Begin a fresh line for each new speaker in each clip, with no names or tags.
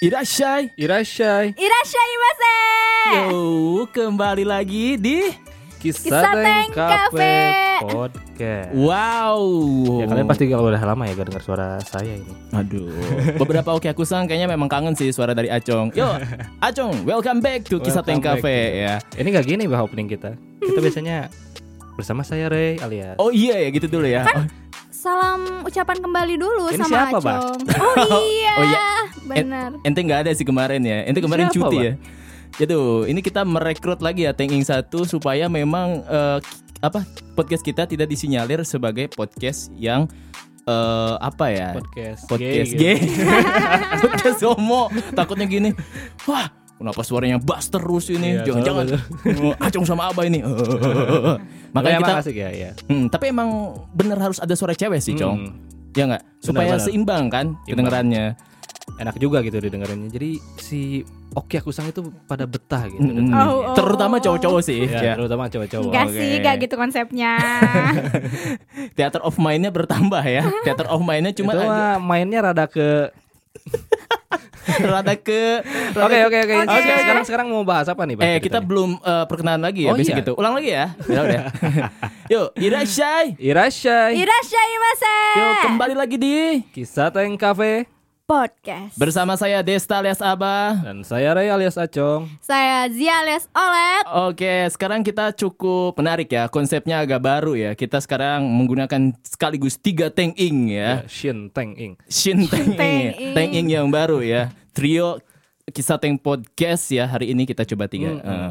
Irashai.
Irashai.
Irashaimase.
Yo, kembali lagi di
Kisah,
Kisah
Teng Cafe. Podcast.
Wow.
Ya kalian pasti kalau udah lama ya gak dengar suara saya ini.
Aduh, beberapa oke aku sang kayaknya memang kangen sih suara dari Acong. Yo, Acong, welcome back to Kisah Teng Cafe ya.
Ini gak gini bah opening kita. Kita biasanya bersama saya Ray alias.
Oh iya ya gitu dulu ya. Oh,
Salam ucapan kembali dulu
Ini
sama
siapa, Mbak?
Acong. Oh iya.
Oh iya.
Benar.
ente nggak ada sih kemarin ya. Ente kemarin
Siapa,
cuti
Bang?
ya. Jadi ini kita merekrut lagi ya Tenging satu supaya memang eh, apa podcast kita tidak disinyalir sebagai podcast yang eh, apa ya?
podcast.
podcast
gay,
gay,
gitu.
podcast homo takutnya gini wah kenapa suaranya bass terus ini
Iya,
jangan-jangan oh, acung sama apa ini
Makanya
makanya kita
asik ya, ya.
Hmm, tapi emang bener harus ada suara cewek sih cong
Hmm,
ya nggak supaya
benar.
seimbang kan
Imbang.
kedengarannya
enak juga gitu didengerinnya. Jadi si Oki Akusang itu pada betah gitu.
Mm-mm.
Oh, oh,
terutama
oh.
cowok-cowok sih
Ya,
ya.
terutama cowok-cowok.
Enggak
Oke.
sih, enggak gitu konsepnya.
theater of mind-nya bertambah ya theater of mind-nya cuma
Itu mah mainnya rada ke
rada ke
Oke
ke-
oke oke. Sekarang sekarang mau bahas apa nih, Bang?
Eh kita belum eh, perkenalan lagi ya
Oh, iya.
gitu. Ulang lagi ya. Udah udah. Yuk, Irashai.
Irashai.
Irashaimase.
Yuk kembali lagi di
Kisah Teng Cafe
Podcast.
bersama saya Desta alias Abah.
dan saya Ray alias Acong.
Saya Zia alias Olet.
Oke, sekarang kita cukup menarik ya. Konsepnya agak baru ya. Kita sekarang menggunakan sekaligus tiga Teng Ing ya.
Ya, Shin Teng Ing.
Shin Teng Ing.
Teng
ya.
Ing.
Teng Ing yang baru ya. Trio Kisah Teng Podcast ya. Hari ini kita coba tiga.
Mm-mm.
Eh,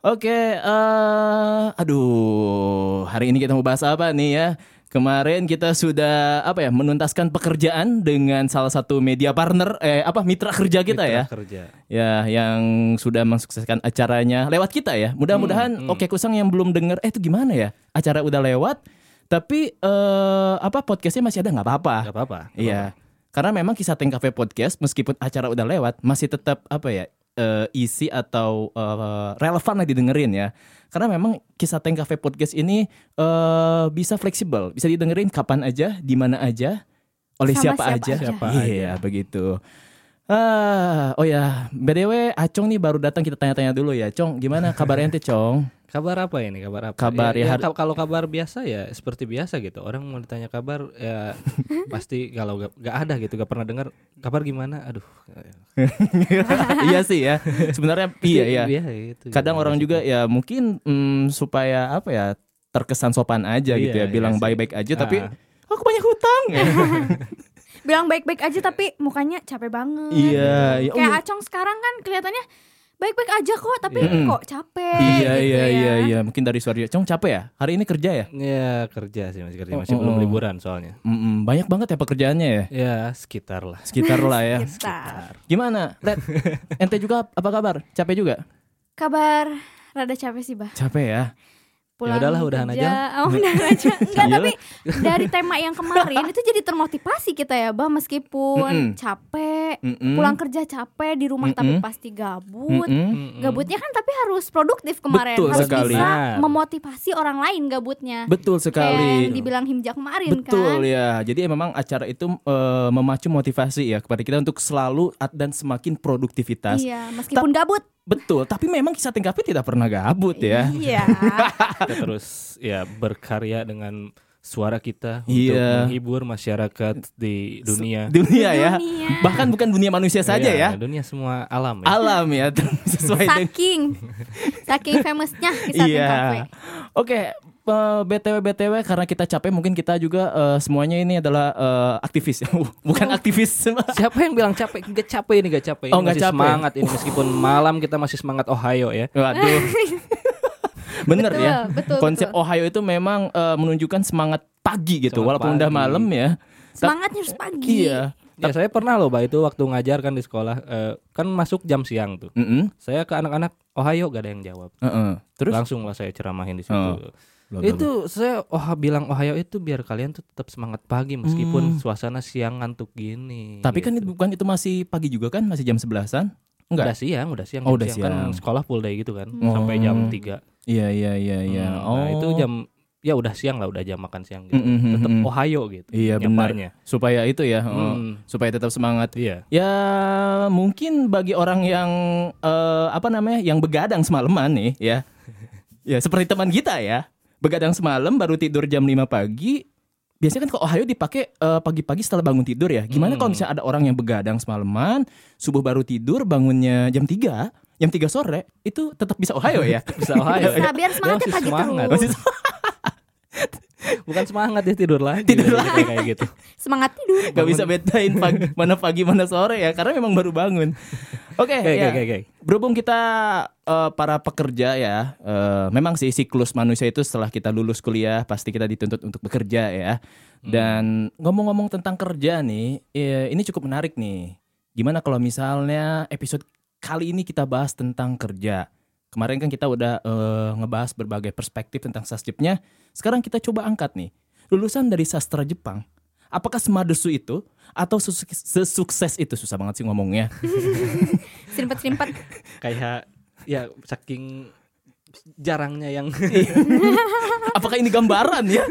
Oke, eh aduh, hari ini kita mau bahas apa nih ya? Kemarin kita sudah apa ya menuntaskan pekerjaan dengan salah satu media partner eh apa mitra kerja kita
Mitra
ya.
Kerja.
Ya, yang sudah mensukseskan acaranya lewat kita ya. Mudah-mudahan Oke Kusang yang belum denger eh itu gimana ya? Acara udah lewat tapi eh apa podcastnya masih ada nggak apa-apa.
Gak apa-apa.
Iya. Karena memang kisah Teng Cafe Podcast meskipun acara udah lewat masih tetap apa ya eh, isi atau eh, relevan lah didengerin ya. Karena memang kisah Teng Cafe Podcast ini eh, bisa fleksibel, bisa didengerin kapan aja, di mana aja, oleh
Sama
siapa,
siapa
aja.
aja.
Siapa
Iya, begitu. Ah, oh ya, BDW Acong nih baru datang kita tanya-tanya dulu ya. Cong, gimana kabarnya ente, Cong?
Kabar apa ini? Kabar apa?
Kabar ya, hari-
ka- kalau kabar biasa ya seperti biasa gitu. Orang mau ditanya kabar ya pasti kalau gak, gak ada gitu, gak pernah dengar kabar gimana. Aduh.
iya sih ya. Sebenarnya iya ya.
Iya, itu.
kadang orang juga ya mungkin mm, supaya apa ya terkesan sopan aja gitu
Iya,
ya
iya
bilang
sih.
baik-baik aja tapi
Ah.
aku banyak hutang ya.
Bilang baik-baik aja tapi mukanya capek banget.
iya iya oh,
Kayak Acong sekarang kan kelihatannya baik-baik aja kok, tapi
Iya.
kok capek.
iya
gitu
iya
ya.
iya iya mungkin dari suara dia cong capek ya hari ini kerja ya
Ya kerja sih masih kerja,
Oh,
masih
oh,
belum
oh.
liburan soalnya.
Mm-mm, banyak banget ya pekerjaannya ya
Ya sekitar lah.
sekitar lah ya
Sekitar.
gimana Let ente juga apa kabar capek juga
Kabar rada capek sih, Bah.
capek ya
Pulang
udahlah, udahan
kerja. Oh, udahan aja. Enggak, tapi dari tema yang kemarin itu jadi termotivasi kita ya, Bah,
Mm-mm.
meskipun capek,
Mm-mm.
pulang kerja capek di rumah tapi
Mm-mm.
pasti gabut.
Mm-mm.
Gabutnya kan tapi harus produktif kemarin,
Betul
harus
sekali.
bisa memotivasi orang lain gabutnya.
betul
Kayak
sekali
yang dibilang Himja kemarin
Betul
kan.
ya. Jadi memang acara itu eh, memacu motivasi ya kepada kita untuk selalu dan semakin produktivitas.
Iya, meskipun gabut.
Betul, tapi memang kisah Tengkapi tidak pernah gabut ya.
Iya.
Kita terus ya berkarya dengan suara kita untuk
Iya.
menghibur masyarakat di dunia.
Dunia ya.
Dunia.
Bahkan bukan dunia manusia saja
Iya,
ya.
Dunia semua alam ya.
Alam ya sesuai dengan
Saking saking famousnya kisah
Iya.
Kafe.
Oke, eh, BTW BTW karena kita capek mungkin kita juga eh, semuanya ini adalah eh, aktivis. bukan aktivis.
Siapa yang bilang capek? Gak capek ini gak capek. Ini
Oh, nggak
masih
capek.
semangat ini meskipun malam kita masih semangat Ohio ya.
Waduh. Bener
Betul,
ya.
betul,
Konsep
betul.
Ohio itu memang eh, menunjukkan semangat pagi gitu,
Semangat
walaupun udah
pagi.
malam ya.
Semangatnya harus pagi.
Iya.
Ya saya pernah loh, Mbak, itu waktu ngajar kan di sekolah eh, kan masuk jam siang tuh.
Mm-mm.
Saya ke anak-anak Ohio gak ada yang jawab.
Heeh. Terus
Langsung lah saya ceramahin di situ.
Loh, loh,
Itu saya oh bilang Ohio itu biar kalian tuh tetap semangat pagi meskipun
Hmm.
suasana siang ngantuk gini.
Tapi kan
gitu.
itu bukan itu masih pagi juga kan, masih jam sebelasan? Enggak.
Udah siang, udah siang.
Oh, udah
kan
siang.
sekolah full day gitu kan
Oh.
sampai jam 3.
Iya iya iya iya.
Hmm,
oh.
Nah, itu jam ya udah siang lah udah jam makan siang gitu.
Mm, mm,
Tetap
mm.
Ohio gitu.
Iya benar. Supaya itu ya, oh,
Hmm.
supaya tetap semangat.
Iya.
Ya mungkin bagi orang yang eh, apa namanya yang begadang semalaman nih ya. ya seperti teman kita ya. Begadang semalam baru tidur jam 5 pagi. Biasanya kan kalau Ohio dipakai eh, pagi-pagi setelah bangun tidur ya. Gimana kalau misalnya ada orang yang begadang semalaman, subuh baru tidur, bangunnya jam 3, jam 3 sore, itu tetap bisa Ohio ya?
Bisa Ohio.
Bisa biar semangatnya pagi
semangat.
terus.
Masih
Bukan semangat dia tidur lagi.
Tidur
Jadi kayak- kayak gitu.
Semangat tidur.
Gak bisa bedain pagi, mana pagi mana sore ya karena memang baru bangun. Oke,
Oke,
ya.
oke, oke.
Berhubung kita eh, para pekerja ya, eh, memang sih siklus manusia itu setelah kita lulus kuliah pasti kita dituntut untuk bekerja ya. Dan ngomong-ngomong tentang kerja nih, eh, ini cukup menarik nih. Gimana kalau misalnya episode kali ini kita bahas tentang kerja? Kemarin kan kita udah eh, ngebahas berbagai perspektif tentang sasjipnya. Sekarang kita coba angkat nih. Lulusan dari sastra Jepang, apakah semadesu itu atau sesu- sesukses itu susah banget sih ngomongnya.
Serimpet-serimpet.
Kayak ya saking jarangnya yang
Apakah ini gambaran ya?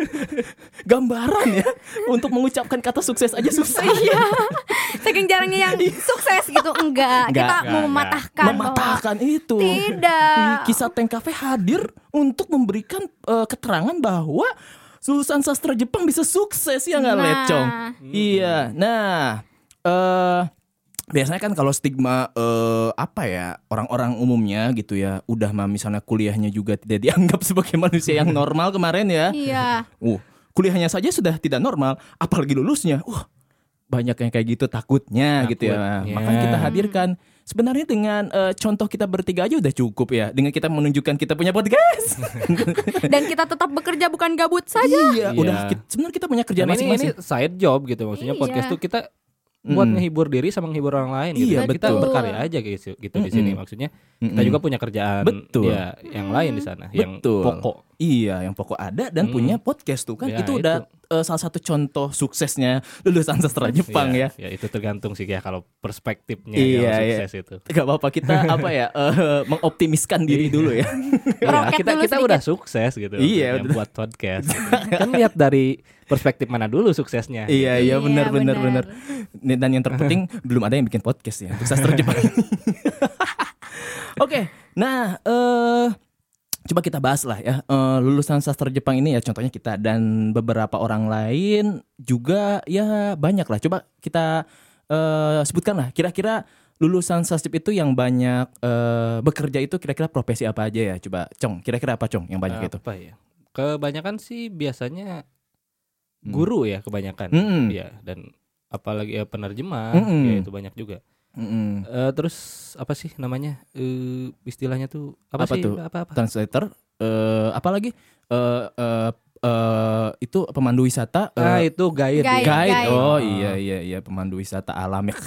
Gambaran ya untuk mengucapkan kata sukses aja susah.
Iya. Saking jarangnya yang sukses gitu enggak.
Enggak,
Kita
enggak,
mau
enggak.
mematahkan bahwa
Mematahkan itu.
tidak.
Kisah Tank Cafe hadir untuk memberikan eh, keterangan bahwa lulusan sastra Jepang bisa sukses ya nggak
Nah.
lecong? Iya. Nah, eh biasanya kan kalau stigma eh, apa ya orang-orang umumnya gitu ya, udah mah misalnya kuliahnya juga tidak dianggap sebagai manusia yang normal kemarin ya.
Iya.
Uh, kuliahnya saja sudah tidak normal, apalagi lulusnya. Wah, banyak yang kayak gitu takutnya, gitu ya.
Takutnya.
Makanya kita hadirkan. Sebenarnya dengan eh, contoh kita bertiga aja udah cukup ya. Dengan kita menunjukkan kita punya podcast.
Dan kita tetap bekerja bukan gabut saja.
iya,
Iya.
udah sebenarnya kita punya kerjaan
Dan ini, ini
masing-masing.
side job gitu maksudnya
Iya.
podcast tuh kita buat
Mm.
ngehibur diri sama ngehibur orang lain gitu.
Iya,
kita
betul.
berkarya aja gitu, gitu di sini maksudnya kita
Mm-mm.
juga punya kerjaan
Betul.
ya yang lain di sana yang
Betul.
pokok
Iya, yang pokok ada dan
Mm.
punya podcast tuh kan
Ya,
itu udah eh, salah satu contoh suksesnya lulusan sastra Jepang ya.
ya itu tergantung sih ya kalau perspektifnya
Iya,
yang
iya.
sukses itu
Gak apa-apa kita apa ya eh, mengoptimiskan diri dulu ya.
Ya, kita
dulu
kita
sedikit.
udah sukses gitu
Iya, betul.
buat podcast gitu. kan lihat dari perspektif mana dulu suksesnya
Iya iya
Iya,
benar benar
benar.
benar. Dan yang terpenting belum ada yang bikin podcast ya untuk sastra Jepang. Oke, nah eh coba kita bahas lah ya Eh, lulusan sastra Jepang ini ya contohnya kita dan beberapa orang lain juga ya banyak lah. Coba kita eh sebutkan lah kira-kira lulusan sasjip itu yang banyak eh bekerja itu kira-kira profesi apa aja ya? Coba Cong, kira-kira apa Cong yang banyak itu?
apa ya kebanyakan sih biasanya guru ya kebanyakan
Mm-mm.
ya dan apalagi ya penerjemah
Mm-mm.
ya itu banyak juga
Mm-mm.
Eh, terus apa sih namanya eh istilahnya tuh apa,
Apa
sih
tuh?
apa apa
translator eh apa lagi eh eh eh, itu pemandu wisata eh,
ah itu guide,
Guide.
guide.
guide.
oh
Ah.
iya iya iya pemandu wisata alam ya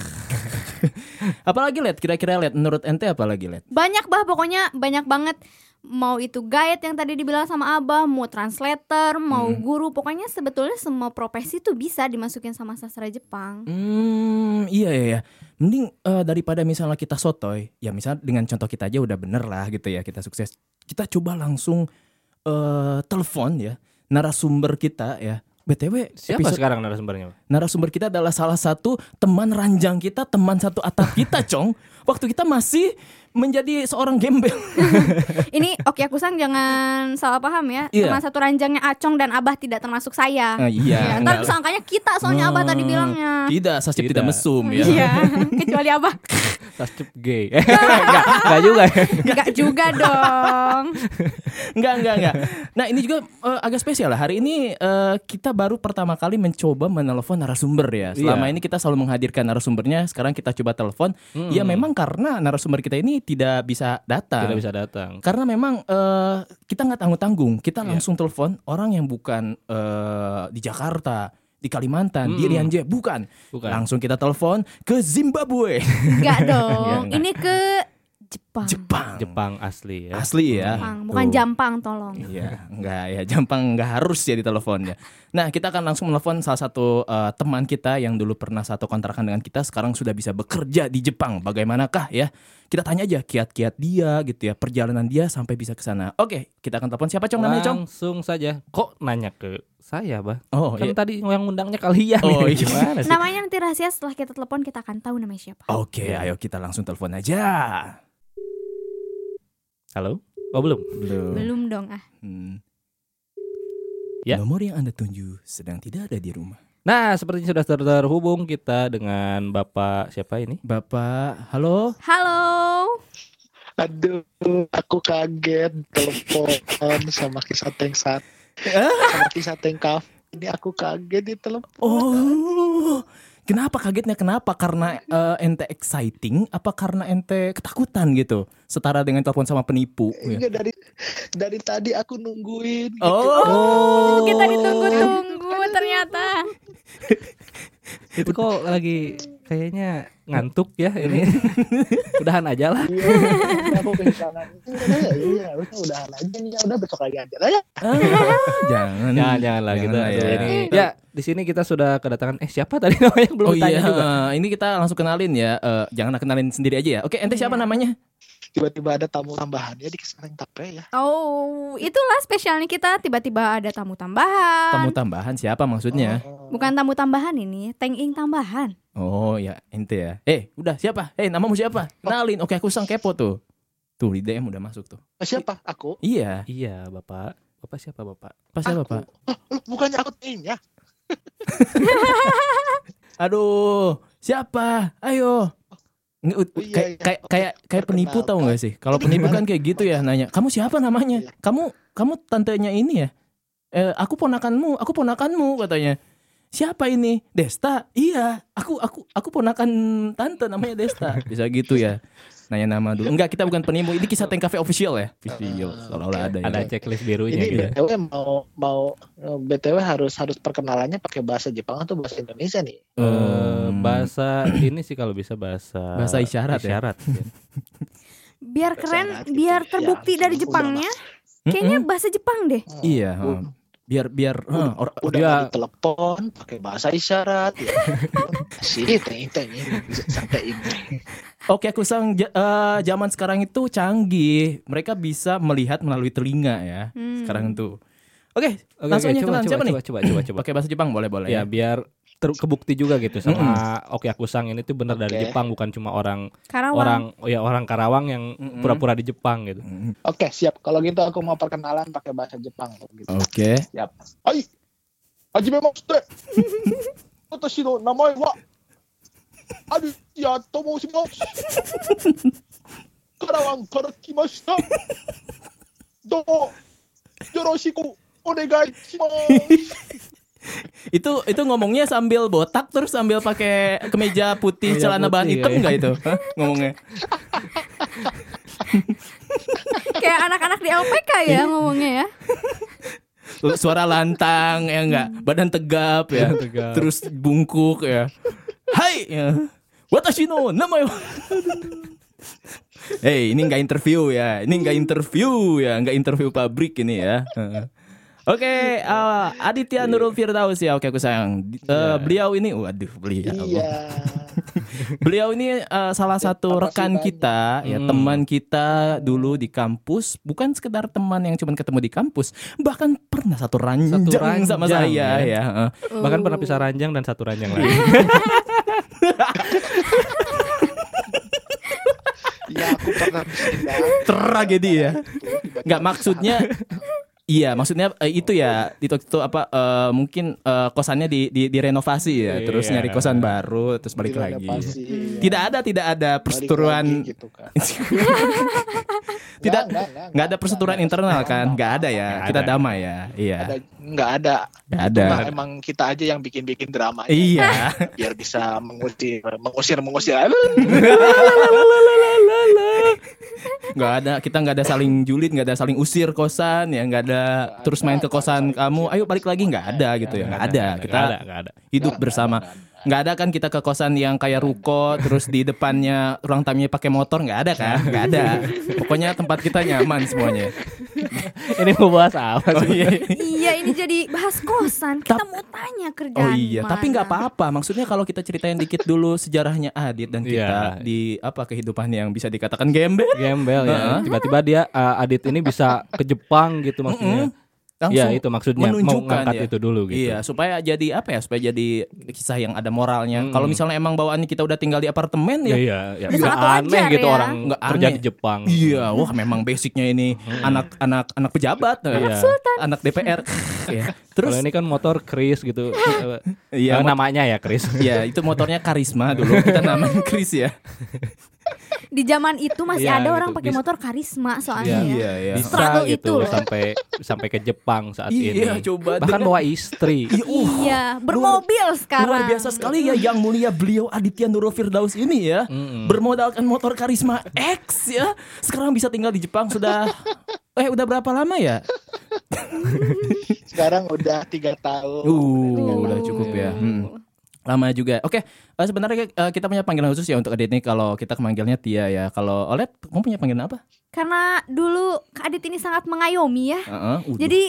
apalagi lihat kira-kira lihat menurut ente apalagi lihat
Banyak bah pokoknya banyak banget mau itu guide yang tadi dibilang sama Abah, mau translator, mau
Hmm.
guru, pokoknya sebetulnya semua profesi tuh bisa dimasukin sama sastra Jepang.
hmm iya iya iya mending eh, daripada misalnya kita sotoy ya misal dengan contoh kita aja udah bener lah gitu ya kita sukses kita coba langsung eh telepon ya narasumber kita ya btw
siapa
episode-
sekarang narasumbernya
narasumber kita adalah salah satu teman ranjang kita, teman satu atap kita, Cong. Waktu kita masih menjadi seorang gembel.
Ini Oki Akusang jangan salah paham ya.
Iya.
Teman satu ranjangnya Acong dan Abah tidak termasuk saya.
Ah, iya,
Ya, ntar
enggak.
sangkanya kita soalnya Abah tadi
Hmm,
bilangnya.
Tidak, sasip tidak,
Tidak.
mesum ya.
Iya, kecuali Abah.
tascup gay enggak enggak juga ya
Enggak juga dong.
Enggak, enggak, enggak. Nah, ini juga eh, agak spesial lah. Hari ini eh, kita baru pertama kali mencoba menelpon narasumber ya. Selama
Iya.
ini kita selalu menghadirkan narasumbernya, sekarang kita coba telepon.
Hmm.
Ya memang karena narasumber kita ini tidak bisa datang.
tidak bisa datang
Karena memang eh, kita nggak tanggung-tanggung, kita
Iya.
langsung telepon orang yang bukan eh, di Jakarta, di Kalimantan, di
Mm.
Rian Jaya, bukan.
bukan
Langsung kita telepon ke Zimbabwe.
Enggak dong.
enggak.
Ini ke Jepang.
Jepang.
Jepang asli ya.
Asli ya.
Jepang, bukan
Tuh.
Jampang tolong.
Iya, enggak ya, Jampang enggak harus ya di teleponnya. Nah, kita akan langsung menelepon salah satu eh, teman kita yang dulu pernah satu kontrakan dengan kita, sekarang sudah bisa bekerja di Jepang. Bagaimanakah ya? Kita tanya aja kiat-kiat dia gitu ya, perjalanan dia sampai bisa ke sana. Oke, kita akan telepon siapa Cong namanya Cong?
Langsung saja. Kok nanya ke saya, Bah?
Oh,
kan
iya.
tadi yang undangnya kalian.
Oh, iya.
Gimana sih?
Namanya nanti rahasia setelah kita telepon kita akan tahu namanya siapa.
Oke, ayo kita langsung telepon aja.
Halo? Oh, belum.
Belum.
Belum dong ah.
Hmm.
Ya.
Nomor yang Anda tuju sedang tidak ada di rumah.
Nah, sepertinya sudah ter- terhubung kita dengan Bapak siapa ini?
Bapak, halo?
Halo.
Aduh, aku kaget telepon sama kisah tank saat Sama kisah tank kaf. Ini aku kaget di telepon.
Oh, kenapa kagetnya? Kenapa? Karena eh, ente exciting? Apa karena ente ketakutan gitu? Setara dengan telepon sama penipu. ya?
Enggak dari dari tadi aku nungguin. gitu.
Oh,
Kita ditunggu-tunggu ternyata.
Itu kok lagi kayaknya ngantuk ya ini. Udahan aja lah.
Iya, aku kehilangan. Iya, iya, udah udahan aja nih. Ya udah besok lagi aja lah ya.
Ah, jangan.
Jangan jangan lah gitu.
Jangan
Aduh,
ya.
ini ya di sini kita sudah kedatangan eh siapa tadi namanya belum
Oh
tanya
iya,
juga.
ini kita langsung kenalin ya. Eh, jangan kenalin sendiri aja ya. Oke, ente siapa
Iya.
namanya?
Tiba-tiba ada tamu tambahannya di kisah tank tape ya.
Oh, itulah spesialnya kita tiba-tiba ada tamu tambahan.
Tamu tambahan siapa maksudnya?
Oh,
Bukan tamu tambahan ini, tank ing tambahan.
Oh ya, ente ya. Eh, udah siapa? Eh, namamu siapa? Kenalin. Oke, aku sang kepo tuh. Tuh di DM udah masuk tuh.
oh, siapa? Aku.
Iya.
Iya, Bapak. Bapak siapa, Bapak?
Pas siapa,
Aku.
Pak?
Oh, bukannya aku tanknya.
Aduh, siapa? Ayo. Nggak, ut-
Oh, iya,
kayak
iya.
kayak kayak kayak penipu tahu nggak sih? Kalau
Ini
penipu kan kayak gitu ya nanya. Kamu siapa namanya?
Iya.
Kamu kamu tantenya ini ya? Eh, aku ponakanmu, aku ponakanmu katanya. Siapa ini? Desta. Iya, aku aku aku ponakan tante namanya Desta. Bisa gitu ya. Nanya nama dulu. Enggak, kita bukan penipu. Ini kisah Tank Cafe official ya. Official. Seolah-olah ada ya.
Ada checklist birunya
Ini
gitu.
BTW mau mau eh, BTW harus harus perkenalannya pakai bahasa Jepang atau bahasa Indonesia nih?
Eh,
Hmm.
bahasa ini sih kalau bisa bahasa
Bahasa isyarat ya?
isyarat. ya.
Biar
Bahasa
keren,
gitu
biar
ya.
terbukti
Ya,
dari Jepangnya. Kayaknya bahasa Jepang deh.
Iya, ha. Biar biar
udah,
ha, or-
udah
dia-
nggak ditelepon pakai bahasa isyarat ya. sih teng teng ini bisa sampai ini
Oke, aku sang eh, zaman sekarang itu canggih. Mereka bisa melihat melalui telinga ya.
Hmm.
Sekarang tuh. Oke,
Oke,
langsung
oke,
aja
coba, coba,
siapa nih?
coba, coba, coba, coba.
Pakai bahasa Jepang boleh boleh
Ya,
ya.
biar ter- kebukti juga gitu sama Oke aku sang ini tuh benar dari
Oke.
Jepang bukan cuma orang
Karawang.
orang oh ya orang Karawang yang
Mm-mm.
pura-pura di Jepang gitu.
Mm,
oke siap. Kalau gitu aku mau perkenalan pakai bahasa Jepang gitu.
Oke.
siap. Hai hajimemashite watashi no namae wa Aditya to moshimasu. Karawang kara kimashita Domo. Yoroshiku onegai shimasu
Itu itu ngomongnya sambil botak terus sambil pakai kemeja putih,
Kemeja
celana bahan hitam
ya.
enggak itu? Hah? Ngomongnya.
Kayak anak-anak di LPK ya ngomongnya ya.
Suara lantang ya enggak? Badan tegap ya.
Tegap.
Terus bungkuk ya. Hai. Ya. Watashi no namae wa- Hei, ini enggak interview ya. Ini enggak interview ya, enggak interview pabrik ini ya. Oke, eh, Aditya Nurul Firdaus ya. Oke, aku sayang. Eh,
Iya.
Beliau ini, waduh, beliau.
iya
Beliau ini eh, salah satu rekan kita, ya
Hmm.
teman kita dulu di kampus. Bukan sekedar teman yang cuma ketemu di kampus, bahkan pernah satu ranjang,
ranjang,
sama saya
ya.
ya. Heeh.
Bahkan pernah pisah ranjang dan satu ranjang lagi.
iya aku pernah
Tragedi ya.
Tiba-tiba
Nggak maksudnya Iya, maksudnya eh, itu ya itu itu apa eh, mungkin eh, kosannya di, di direnovasi ya, terus
Iya.
nyari kosan baru, terus balik lagi.
direnovasi, iya.
Tidak ada tidak ada perseteruan
gitu kan.
Tidak-
Nggak,
ada perseteruan internal kan? Nggak ada ya.
Nggak
Kita
ada.
damai ya. Iya.
ada nggak ada
Nggak ada.
Cuma emang kita aja yang bikin-bikin drama aja,
Iya.
biar bisa mengusir mengusir mengusir
nggak ada kita nggak ada saling julid nggak ada saling usir kosan ya nggak ada terus main ke kosan kamu ayo balik lagi. Nggak ada gitu ya nggak ada. kita hidup bersama
nggak,
ada kan kita ke kosan yang kayak ruko terus di depannya ruang tamunya pakai motor nggak ada kan nggak ada pokoknya tempat kita nyaman semuanya
Ini mau bahas apa
oh
sih?
iya
iya ini jadi bahas kosan. Kita mau tanya kerjaan.
Oh iya, tapi nggak
mana.
apa-apa. Maksudnya kalau kita ceritain dikit dulu sejarahnya Adit dan kita
Iya.
di apa kehidupan yang bisa dikatakan gembel.
Gembel ya. Tiba-tiba dia uh, Adit ini bisa ke Jepang gitu maksudnya.
Langsung
Iya itu maksudnya mau
menunjukkan
ngangkat
ya.
itu dulu gitu.
Iya, supaya jadi apa ya? Supaya jadi kisah yang ada moralnya.
Mm-mm.
Kalau misalnya emang bawaannya kita udah tinggal di apartemen
Ya,
ya.
iya, ya.
Sangat
Nggak aneh
wajar
gitu
ya.
orang
Nggak
kerja
aneh.
di Jepang.
Iya, wah memang basicnya ini anak-anak anak pejabat,
Iya.
anak DPR. ya. Terus
Kalau ini kan motor Chris gitu.
Iya, mot-
namanya ya Chris.
ya itu motornya karisma dulu. Kita namain Chris ya.
Di zaman itu masih
Iya,
ada
gitu.
orang pakai motor karisma soalnya. ya.
Iya, iya.
Bisa
Struggle
gitu
itu
sampai sampai ke Jepang saat
Iya,
ini.
coba
Bahkan
dengan-
bawa istri.
Iya, uh,
Iya, bermobil sekarang.
Luar biasa sekali ya yang mulia beliau Aditya Nurul Firdaus ini ya.
Mm-mm.
Bermodalkan motor karisma X ya. Sekarang bisa tinggal di Jepang sudah eh udah berapa lama ya?
Sekarang udah tiga tahun.
Uh, udah
Uh.
cukup ya. Hmm. Lama juga. Oke, eh, sebenarnya eh, kita punya panggilan khusus ya untuk Adit ini kalau kita manggilnya Tia ya. Kalau Olet, kamu punya panggilan apa?
Karena dulu Kak Adit ini sangat mengayomi ya.
Heeh, udah.
Jadi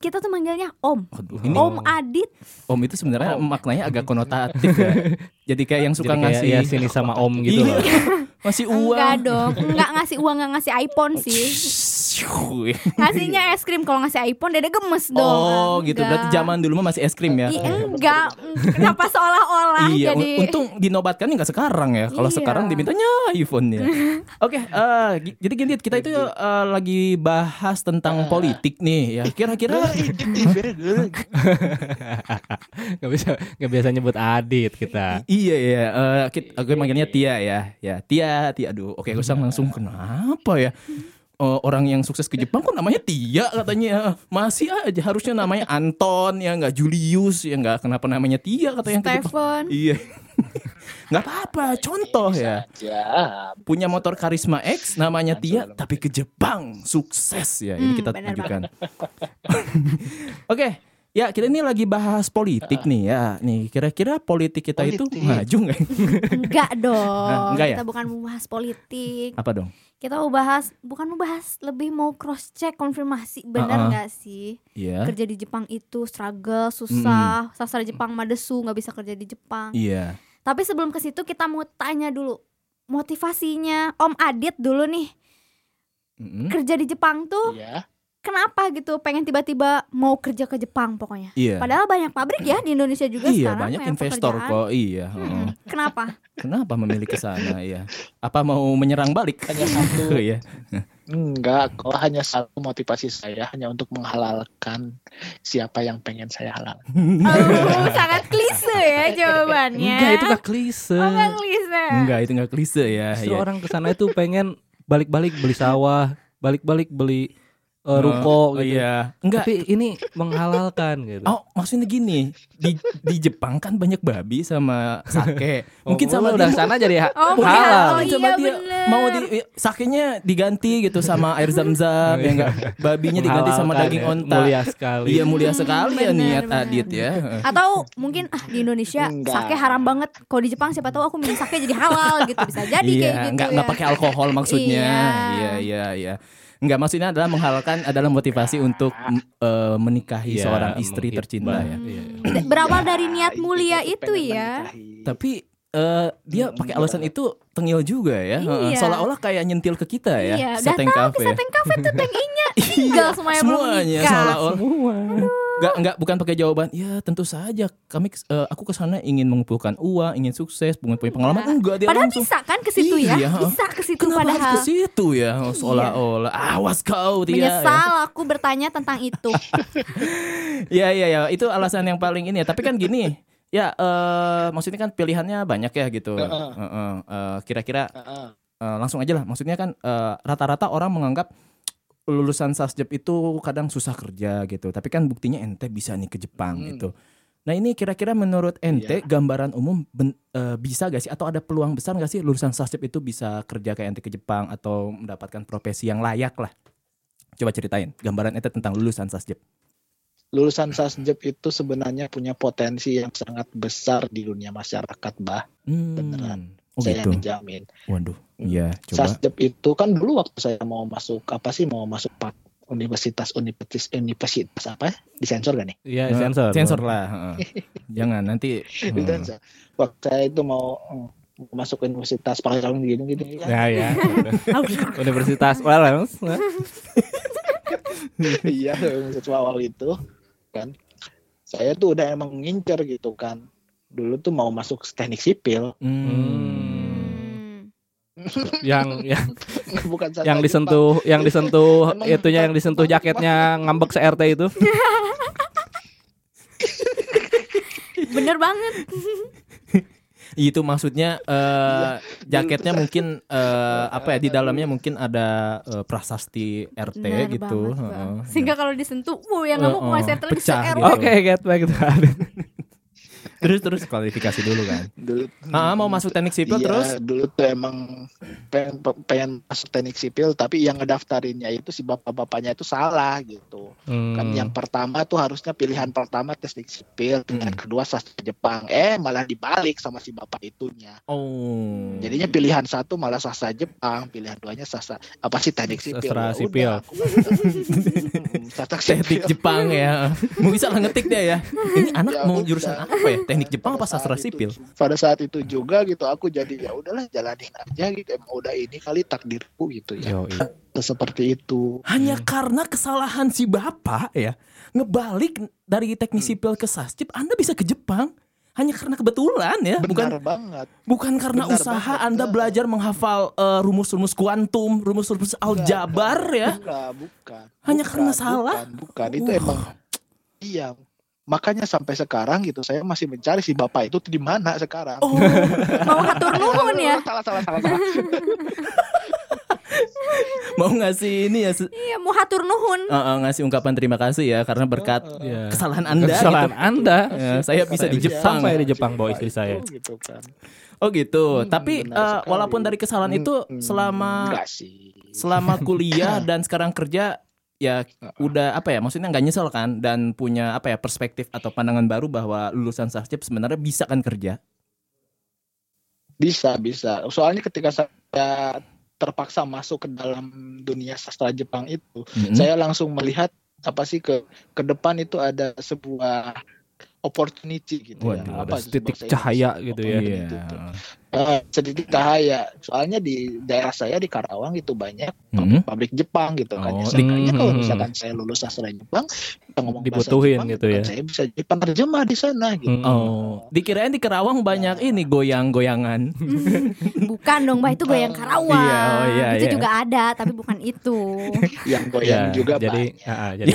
kita tuh manggilnya Om.
Aduh, ini
Om Adit.
Om itu sebenarnya maknanya agak konotatif ya. Jadi kayak yang suka
Jadi kayak
ngasih
ya sini sama Om gitu
Iya.
loh.
Masih uang.
Enggak dong, enggak ngasih uang, enggak ngasih iPhone sih. Ngasihnya es krim kalau ngasih iPhone dede gemes dong.
Oh gitu, berarti
Enggak.
zaman dulu mah masih es krim ya?
Ih, enggak, kenapa seolah-olah
Iya,
jadi
un- untung dinobatkan nggak sekarang ya. Kalau
Iya.
sekarang dimintanya iPhone-nya. Oke, eh, gi- jadi gini kita itu eh, lagi bahas tentang politik nih ya. Kira-kira.
Gak bisa gak biasa nyebut Adit kita.
iya ya, eh, kit- aku manggilnya Tia ya. Ya, Tia, Tia. Aduh, oke, aku sang langsung kenapa ya? Eh, orang yang sukses ke Jepang kok namanya Tia katanya masih aja harusnya namanya Anton ya nggak Julius ya nggak kenapa namanya Tia katanya ke Jepang
Stephen.
iya nggak apa-apa contoh ya
Ya.
punya motor Karisma X namanya Tia tapi ke Jepang sukses ya ini
Hmm,
kita tunjukkan oke ya kita ini lagi bahas politik nih ya nih kira-kira politik kita itu
Politik.
maju nggak
Enggak dong.
enggak ya?
Kita bukan mau bahas politik.
apa dong
Kita mau bahas bukan mau bahas lebih mau cross check konfirmasi benar
Uh-uh.
nggak sih?
Iya
Kerja di Jepang itu struggle, susah, sastra Jepang madesu, nggak bisa kerja di Jepang.
iya
Tapi sebelum ke situ kita mau tanya dulu motivasinya Om Adit dulu nih
Mm-mm.
kerja di Jepang tuh
Iya.
Kenapa gitu pengen tiba-tiba mau kerja ke Jepang pokoknya.
iya
Padahal banyak pabrik ya di Indonesia juga
iya
sekarang
banyak
banyak
investor
pekerjaan.
kok iya
Hmm,
heeh.
Kenapa?
kenapa memilih ke sana ya apa mau menyerang balik
Hanya satu.
iya
Enggak, kok hanya satu motivasi saya hanya untuk menghalalkan siapa yang pengen saya halal.
Oh, sangat klise ya jawabannya.
Enggak itu gak klise.
Oh, nggak klise.
enggak itu enggak klise ya
Justru
iya.
orang ke sana itu pengen balik-balik beli sawah, balik-balik beli uh, ruko
Oh,
gitu.
iya enggak
Tapi ini menghalalkan gitu.
Oh, maksudnya gini, di di Jepang kan banyak babi sama sake. Mungkin
Oh,
sama
udah
dia
sana jadi ha-
Oh,
halal.
oh, iya,
dia
bener.
mau di sakenya diganti gitu sama air zam-zam ya enggak. Babinya diganti sama daging
ya.
onta.
Mulia sekali.
Iya mulia sekali ya
bener,
niat
bener.
Adit ya.
Atau mungkin ah di Indonesia
Enggak.
sake haram banget. Kalau di Jepang siapa tahu aku minum sake jadi halal gitu bisa jadi
iya,
kayak gitu
enggak
ya.
enggak pakai alkohol maksudnya.
Iya.
Iya, iya, iya. Enggak maksudnya adalah menghalalkan adalah motivasi untuk eh, menikahi
Iya,
seorang istri tercinta ya.
Iya.
D- Berawal dari niat mulia itu ya.
menikahi.
Tapi eh, dia pakai alasan itu tengil juga ya. Heeh,
Iya.
Seolah-olah kayak nyentil ke kita ya.
Iya,
Seteng
tahu
Cafe.
ke Seteng Cafe tuh Teng Inya tinggal semuanya belum
Semuanya seolah-olah.
Semua.
Enggak enggak bukan pakai jawaban. Ya, tentu saja kami eh, aku ke sana ingin mengumpulkan uang, ingin sukses, punya punya pengalaman. Enggak dia
Padahal
langsung.
bisa kan ke situ ya?
Iya.
Bisa ke situ
Kenapa harus
padahal.
ke situ ya? Oh, Seolah-olah awas kau dia.
Menyesal aku bertanya tentang itu.
Ya ya ya, itu alasan yang paling ini ya. Tapi kan gini, ya eh maksudnya kan pilihannya banyak ya gitu. Eh, kira-kira
Heeh.
eh, langsung aja lah. Maksudnya kan eh, rata-rata orang menganggap lulusan sasjep itu kadang susah kerja gitu. Tapi kan buktinya ente bisa nih ke Jepang
Hmm.
gitu. Nah ini kira-kira menurut ente gambaran umum ben- eh, bisa gak sih atau ada peluang besar gak sih lulusan sasjep itu bisa kerja kayak ente ke Jepang atau mendapatkan profesi yang layak lah? Coba ceritain gambaran ente tentang lulusan sasjep.
Lulusan sasjep itu sebenarnya punya potensi yang sangat besar di dunia masyarakat bah
Hmm.
Beneran.
Oh
saya
gitu.
menjamin
Waduh. Iya, coba.
sasjep itu kan dulu waktu saya mau masuk apa sih mau masuk pak universitas universitas universitas apa ya? disensor gak nih
Iya,
Eh,
sensor.
Sensor lah. heeh. Jangan nanti. Hmm.
waktu saya itu mau masuk universitas pakai kalung gini gini kan
Ya, ya. Universitas Wales.
iya siswa awal itu kan saya tuh udah emang ngincer gitu kan dulu tuh mau masuk teknik sipil
Hmm.
Hmm.
yang yang
bukan
yang
Jepang.
disentuh yang disentuh
Emang
itunya yang disentuh jaketnya ngambek se-RT itu.
Bener banget.
Itu maksudnya eh, jaketnya mungkin eh, apa ya di dalamnya mungkin ada eh, prasasti RT
Bener
gitu.
banget,
heeh.
Bang. Sehingga kalau disentuh, wow yang nggak mau
Heeh,
masih lagi
pecah
se-RW.
gitu.
Oke, get back to
terus terus kualifikasi dulu kan.
dulu
Ah mau masuk teknik sipil
Iya,
terus?
dulu tuh emang pengen, pengen masuk teknik sipil tapi yang ngedaftarinnya itu si bapak-bapaknya itu salah gitu kan
Hmm.
yang pertama tuh harusnya pilihan pertama teknik sipil pilihan
Hmm.
kedua sastra Jepang eh malah dibalik sama si bapak itunya
Oh.
jadinya pilihan satu malah sastra Jepang pilihan duanya sastra apa sih teknik sipil
Sastra
Ya
sipil.
udah, aku Hmm, sastra
teknik
sipil.
Jepang ya. Mungkin salah ngetik dia ya. Ini anak
Ya
mau
udah.
jurusan apa ya? Teknik Jepang apa sastra
saat itu-
sipil?
pada saat itu juga gitu aku jadi ya udahlah jalanin aja gitu emang udah ini kali takdirku gitu ya
Yo, iya.
seperti itu
Hanya karena kesalahan si bapak ya ngebalik dari teknik sipil ke sasjip, Anda bisa ke Jepang. Hanya karena kebetulan ya, bukan
benar banget
bukan karena
Benar
usaha
banget.
Anda belajar menghafal eh, rumus-rumus kuantum, rumus-rumus aljabar ya.
Enggak, bukan.
Hanya
Bukan,
karena salah?
Bukan, bukan. itu
Uh.
emang iya. Makanya sampai sekarang gitu saya masih mencari si bapak itu di mana sekarang.
Oh,
Mau hatur nuhun ya.
Salah, salah, salah, salah.
mau ngasih ini ya
Iya, mau hatur nuhun.
eh, eh, ngasih ungkapan terima kasih ya karena berkat
Iya.
kesalahan Anda
Kesalahan
gitu.
Anda.
Ya, saya bisa di
Saya
Jepang.
Sampai di Jepang bawa istri
itu
saya.
Gitu kan.
Oh gitu.
Hmm,
Tapi
sekali.
walaupun dari kesalahan
Hmm,
itu
hmm,
selama selama kuliah dan sekarang kerja ya udah apa ya maksudnya nggak nyesel kan dan punya apa ya perspektif atau pandangan baru bahwa lulusan sasjep sebenarnya bisa kan kerja.
Bisa, bisa. Soalnya ketika saya terpaksa masuk ke dalam dunia sastra Jepang itu,
Mm-mm.
saya langsung melihat apa sih ke ke depan itu ada sebuah opportunity gitu
Waduh,
ya. Apa
titik cahaya gitu ya.
Iya.
Itu. Eh, sedikit cahaya. Soalnya di daerah saya di Karawang itu banyak
Mm-mm.
pabrik Jepang gitu kan.
Oh,
Ya,
di-
kalau
Hmm.
misalkan saya lulus sastra Jepang, bisa ngomong bahasa
Dibutuhin
Jepang,
gitu
kan,
ya.
Saya bisa jadi penerjemah di sana gitu.
Hmm.
Oh, dikirain di Kerawang banyak ini goyang-goyangan.
Bukan dong, Mbak, itu goyang Karawang.
Iya, oh iya,
itu
iya.
juga ada, tapi bukan itu.
Yang
Ya,
goyang juga
jadi
banyak.
ah, jadi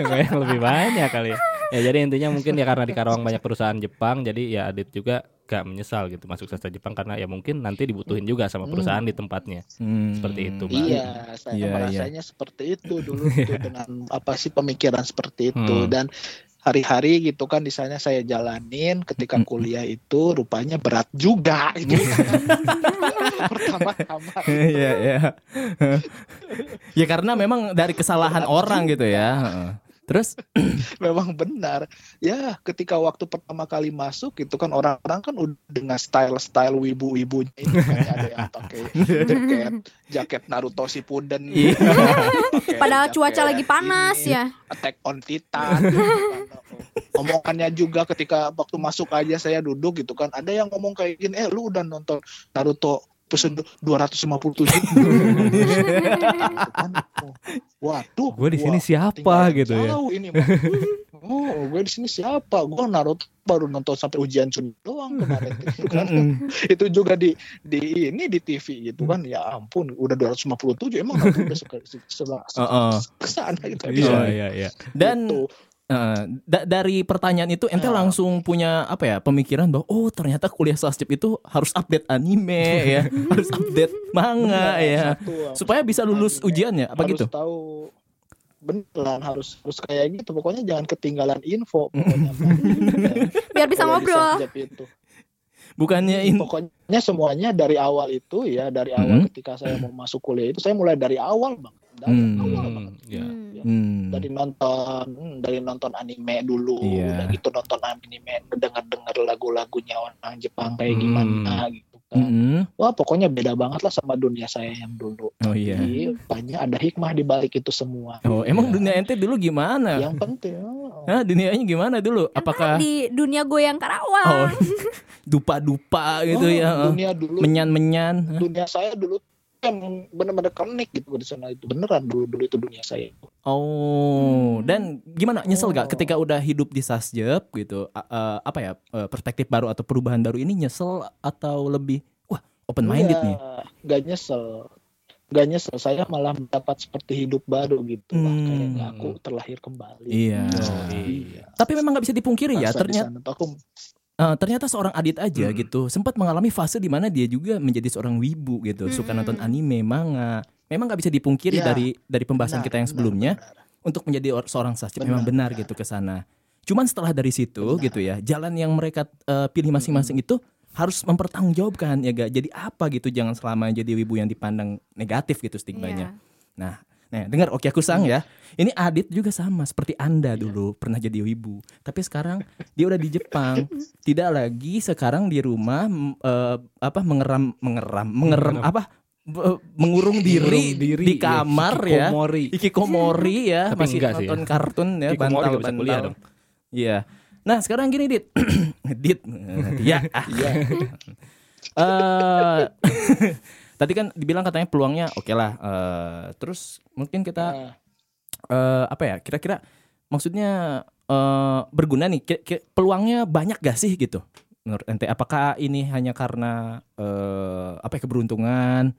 yang lebih banyak kali ya. Ya jadi intinya mungkin ya karena di Karawang banyak perusahaan Jepang jadi ya Adit juga gak menyesal gitu masuk sastra Jepang karena ya mungkin nanti dibutuhin juga sama perusahaan di tempatnya.
Hmm.
Seperti itu, Mbak.
Iya, saya
Iya,
merasanya seperti itu dulu tuh dengan apa sih pemikiran seperti itu
Hmm.
dan hari-hari gitu kan di sana saya jalanin ketika
Hmm.
kuliah itu rupanya berat juga itu pertama-tama
Iya, iya. ya karena memang dari kesalahan orang gitu ya. Terus?
Memang benar. Ya ketika waktu pertama kali masuk itu kan orang-orang kan udah dengan style-style wibu-wibunya ini kan. Ada yang pakai jaket jaket Naruto Shippuden
Iya.
pakai
Padahal
jaket
cuaca lagi panas
ini,
ya.
Attack on Titan. Omongannya juga ketika waktu masuk aja saya duduk gitu kan ada yang ngomong kayak gini eh lu udah nonton Naruto episode 257 kan, oh, waduh
Gue di sini siapa gitu ya.
ini mah. oh gue di sini siapa gue Naruto baru nonton sampai ujian Sun doang kemarin gitu kan. Itu juga di di ini di TV gitu kan ya ampun udah 257 emang Naruto udah suka
Heeh.
ke sana gitu
Iya iya iya.
Dan
Gitu.
Eh, da- dari pertanyaan itu ente
Ya.
langsung punya apa ya pemikiran bahwa oh ternyata kuliah sasjep itu harus update anime ya, harus update manga
Benar,
ya,
satu,
supaya bisa lulus
anime,
ujiannya apa
harus
gitu?
tahu beneran harus harus kayak gitu pokoknya jangan ketinggalan info pokoknya
Biar bisa ngobrol.
Itu.
Bukannya in,
Pokoknya semuanya dari awal itu ya dari awal
Hmm.
ketika saya mau masuk kuliah itu saya mulai dari awal bang. Dari
Hmm.
awal banget.
ya.
Hmm.
Hmm.
Dari nonton, hmm, dari nonton anime dulu,
Iya.
udah gitu nonton anime, dengar-dengar lagu-lagunya orang Jepang kayak
Hmm.
gimana gitu kan.
Mm-mm.
Wah pokoknya beda banget lah sama dunia saya yang dulu.
Oh iya.
Jadi banyak ada hikmah di balik itu semua.
Oh, emang
Iya.
dunia ente dulu gimana?
Yang penting. oh,
Hah, dunianya gimana dulu? Apakah
di dunia goyang
oh
Karawang
dupa-dupa gitu
oh,
ya?
Dunia dulu,
Menyan-menyan.
Dunia saya dulu yang benar-benar klinik gitu di sana itu beneran dulu dulu itu dunia saya.
Oh,
Hmm.
dan gimana nyesel gak
Oh.
ketika udah hidup di Sasjep gitu? Eh, apa ya eh, perspektif baru atau perubahan baru ini nyesel atau lebih wah open minded nih?
Iya, Gak nyesel. Gak nyesel. Saya malah mendapat seperti hidup baru gitu. Wah,
Hmm.
kayaknya aku terlahir kembali.
Iya.
Oh, iya.
Tapi memang nggak bisa dipungkiri ya,
Masa di
ternyata
aku
eh, ternyata seorang Adit aja
Hmm.
gitu sempat mengalami fase di mana dia juga menjadi seorang wibu gitu, suka
Hmm.
nonton anime, manga. Memang nggak bisa dipungkiri
Iya.
dari dari pembahasan
benar,
kita yang
benar,
sebelumnya
benar.
untuk menjadi or- seorang Sasjep memang
Benar,
benar
benar.
gitu ke sana. Cuman setelah dari situ
Benar.
gitu ya, jalan yang mereka eh, pilih masing-masing itu harus mempertanggungjawabkan ya gak jadi apa gitu jangan selama jadi wibu yang dipandang negatif gitu stigmanya.
Iya.
Nah, nah dengar oke aku sang ya. Ini Adit juga sama seperti Anda dulu pernah jadi wibu, tapi sekarang dia udah di Jepang. Tidak lagi sekarang di rumah eh, apa mengeram mengeram mengeram apa mengurung diri,
diri,
di
ya.
kamar ya.
Hikikomori.
Hikikomori ya,
Tapi
masih
sih
nonton kartun ya,
Hikikomori
bantal
kuliah dong.
Iya. Nah, sekarang gini, Dit. Dit. ya. ah.
Iya.
Eh, tadi kan dibilang katanya peluangnya oke lah. Eh, terus mungkin kita eh, apa ya? Kira-kira maksudnya eh, berguna nih. Kira- kira- peluangnya banyak gak sih gitu? Menurut ente, apakah ini hanya karena eh, apa ya, keberuntungan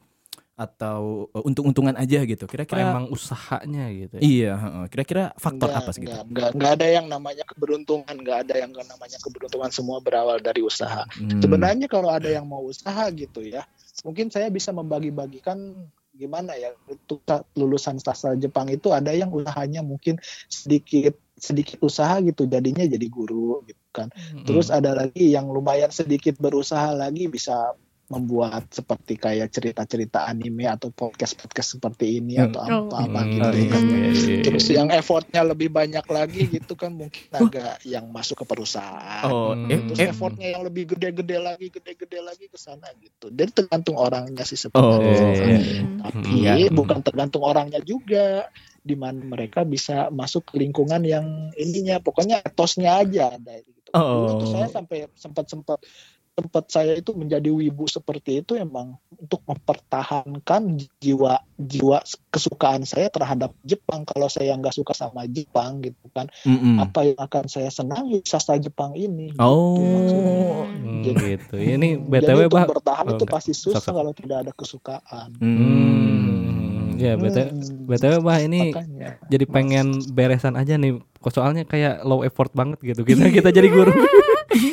atau eh, untung-untungan aja gitu? Kira-kira
emang usahanya gitu ya?
Iya, heeh. kira-kira faktor
Enggak,
apa sih gitu?
enggak, enggak, enggak ada yang namanya keberuntungan, enggak ada yang namanya keberuntungan semua berawal dari usaha.
Hmm.
Sebenarnya kalau ada yang mau usaha gitu ya, mungkin saya bisa membagi-bagikan gimana ya untuk sa- lulusan sastra Jepang itu ada yang usahanya mungkin sedikit sedikit usaha gitu jadinya jadi guru gitu kan.
Hmm.
Terus ada lagi yang lumayan sedikit berusaha lagi bisa membuat seperti kayak cerita-cerita anime atau podcast-podcast seperti ini
Hmm.
atau
Oh.
apa-apa
Hmm,
gitu kan.
iya, iya.
Terus yang effortnya lebih banyak lagi gitu kan mungkin agak yang masuk ke perusahaan.
Oh,
Hmm.
eh,
Terus
eh,
effortnya yang lebih gede-gede lagi, gede-gede lagi ke sana gitu. Jadi tergantung orangnya sih
Oh,
sebenarnya.
iya, iya.
Hmm.
Tapi
Iya.
bukan tergantung orangnya juga. Di mana mereka bisa masuk ke lingkungan yang ininya, pokoknya etosnya aja ada gitu. Dulu tuh
Oh.
saya sampai sempat-sempat tempat saya itu menjadi wibu seperti itu emang untuk mempertahankan jiwa jiwa kesukaan saya terhadap Jepang kalau saya nggak suka sama Jepang gitu kan
mm-mm.
apa yang akan saya senangi sastra Jepang ini
Oh.
Gitu.
Hmm,
Jadi-
gitu. Ini
Jadi
BTW,
untuk
Bah.
bertahan
Oh,
itu
enggak.
pasti susah kalau tidak ada kesukaan
Hmm. Ya, BTW,
Hmm,
BTW Bah ini
makanya
jadi pengen beresan aja nih. Kok soalnya kayak low effort banget gitu. Kita kita jadi guru.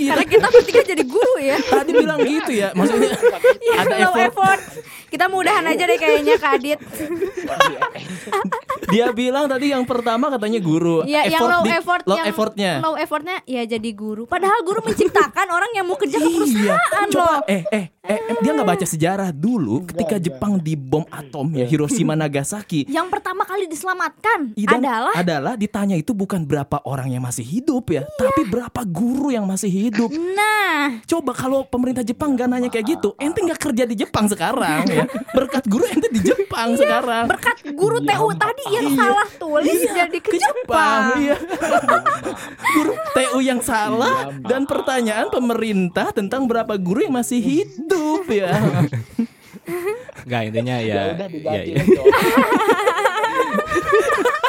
Iya,
Karena kita bertiga jadi guru ya.
tadi bilang gitu ya. Maksudnya
Iya,
Ada effort.
effort. Kita mudahan aja deh kayaknya Kak Adit.
dia bilang tadi yang pertama katanya guru.
Iya, yang low
di-
effort
low
yang
effortnya.
low effortnya ya jadi guru. Padahal guru menciptakan orang yang mau kerja ke
Iya,
perusahaan
coba
loh.
eh, eh eh eh, dia nggak baca sejarah dulu
Enggak,
ketika
enggak.
Jepang dibom atom ya Hiroshima Nagasaki.
Yang pertama kali diselamatkan
Dan
adalah
adalah ditanya itu bukan berapa orang yang masih hidup ya, tapi berapa guru yang masih hidup.
Nah,
Coba kalau pemerintah Jepang gak nanya kayak gitu, ente nggak kerja di Jepang sekarang ya. Berkat guru ente di Jepang sekarang.
berkat guru
Iya,
TU tadi yang
Iya.
salah tulis
Iya,
jadi ke, Jepang.
Iya. guru TU yang salah
Iya,
dan pertanyaan pemerintah tentang berapa guru yang masih hidup ya.
Enggak intinya
ya
ya.
udah
ya, ya.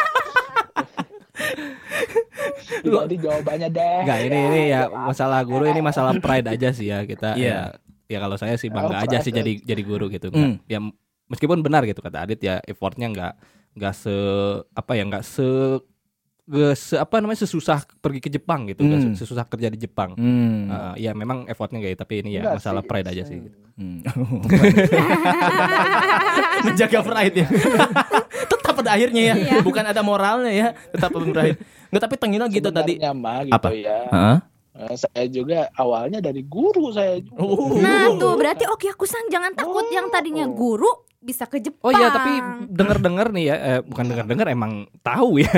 Diganti jawabannya deh.
Enggak ini ini ya masalah guru ini masalah pride aja sih ya kita.
Iya.
Ya, ya kalau saya sih bangga
Oh,
aja sih jadi jadi guru gitu. Nggak- Ya meskipun benar gitu kata Adit ya effortnya nggak nggak se apa ya nggak se se apa namanya sesusah pergi ke Jepang gitu,
Hmm.
se- sesusah kerja di Jepang.
Hmm.
Uh, ya memang effortnya kayak tapi ini ya
Enggak
masalah
sih.
pride aja sih. gitu.
Hmm. Menjaga pride ya. Pada akhirnya ya,
Iya.
bukan ada moralnya ya, tetap pride. Nggak tapi tengina gitu tadi.
Mah gitu
Apa?
ya.
Heeh.
Eh, saya juga awalnya dari guru saya juga.
Oh.
Nah tuh berarti Oki Akusan jangan takut
Oh.
yang tadinya guru bisa ke Jepang.
Oh iya tapi denger-denger nih ya, eh, bukan denger-denger emang tahu ya.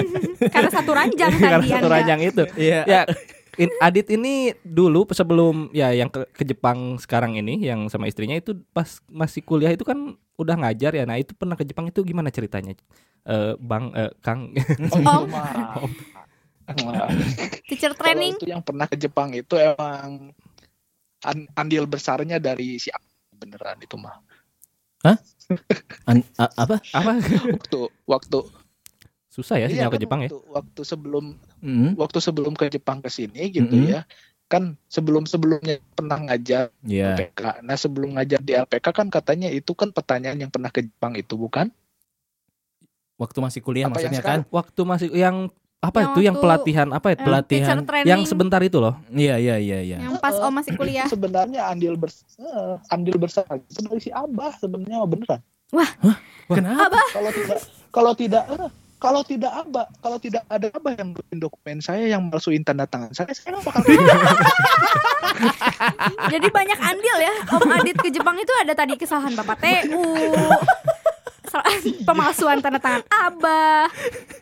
karena satu ranjang
Karena
tadi
satu
Anda.
ranjang itu.
Iya.
Ya, in- Adit ini dulu sebelum ya yang ke, ke Jepang sekarang ini yang sama istrinya itu pas masih kuliah itu kan udah ngajar ya. Nah, itu pernah ke Jepang itu gimana ceritanya? Eh, Bang eh, Kang
Oh,
Om.
Nah,
Teacher
kalau
training.
itu yang pernah ke Jepang itu emang an- andil besarnya dari si beneran itu mah.
An- a- apa?
apa?
Waktu waktu
Susah ya
iya
sinyal ke
kan
Jepang ya.
waktu, waktu sebelum
Hmm.
waktu sebelum ke Jepang ke sini gitu
Mm-mm.
ya. Kan sebelum-sebelumnya pernah ngajar
Iya.
LPK. Nah, sebelum ngajar di LPK kan katanya itu kan pertanyaan yang pernah ke Jepang itu bukan?
Waktu masih kuliah
Apa
maksudnya kan?
Waktu masih yang apa
Yang
itu yang pelatihan apa itu?
Eh,
pelatihan
Yang sebentar itu loh.
Iya iya iya iya.
yang pas Om masih kuliah.
Sebenarnya andil bers eh, andil itu dari si Abah sebenarnya beneran.
Kenapa?
Kalau tidak kalau tidak eh, kalau tidak Abah, kalau tidak ada Abah yang bikin dokumen saya yang palsuin tanda tangan saya, saya nggak bakal
Jadi banyak andil ya. Om Adit ke Jepang itu ada tadi kesalahan Bapak TU. kesalahan Pemalsuan tanda tangan Abah.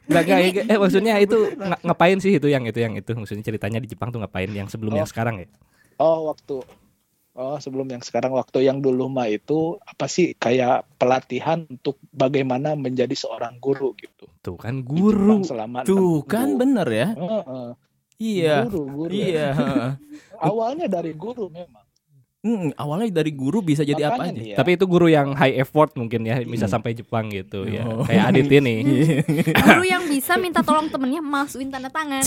Enggak
Ini-
eh maksudnya itu nga- ngapain sih itu yang itu yang itu maksudnya ceritanya di Jepang tuh ngapain yang sebelum
Oh.
yang sekarang ya?
Oh waktu Oh sebelum yang sekarang waktu yang dulu mah itu apa sih kayak pelatihan untuk bagaimana menjadi seorang guru gitu.
Tuh kan guru.
Selama
Tuh kan bener ya.
Heeh.
Iya.
Guru, guru.
Iya.
Awalnya dari guru memang.
Hmm, awalnya dari guru bisa jadi apa aja.
ya,
Tapi itu guru yang high effort mungkin ya bisa
Hmm.
sampai Jepang gitu ya.
Oh.
Kayak Adit ini.
Guru yang bisa minta tolong temennya masukin tanda tangan.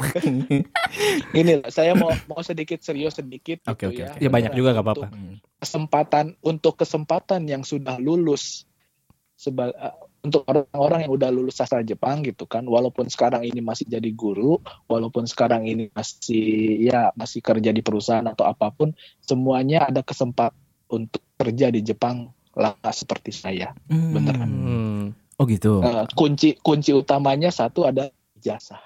ini lah, saya mau mau sedikit serius sedikit
Oke,
gitu
oke,
ya.
oke.
Ya banyak juga gak
Untuk
apa-apa.
Kesempatan untuk kesempatan yang sudah lulus seba- eh, untuk orang-orang yang udah lulus sastra Jepang gitu kan walaupun sekarang ini masih jadi guru walaupun sekarang ini masih ya masih kerja di perusahaan atau apa pun semuanya ada kesempatan untuk kerja di Jepang lah seperti saya
Hmm.
Beneran.
Oh gitu.
Eh, kunci kunci utamanya satu ada ijazah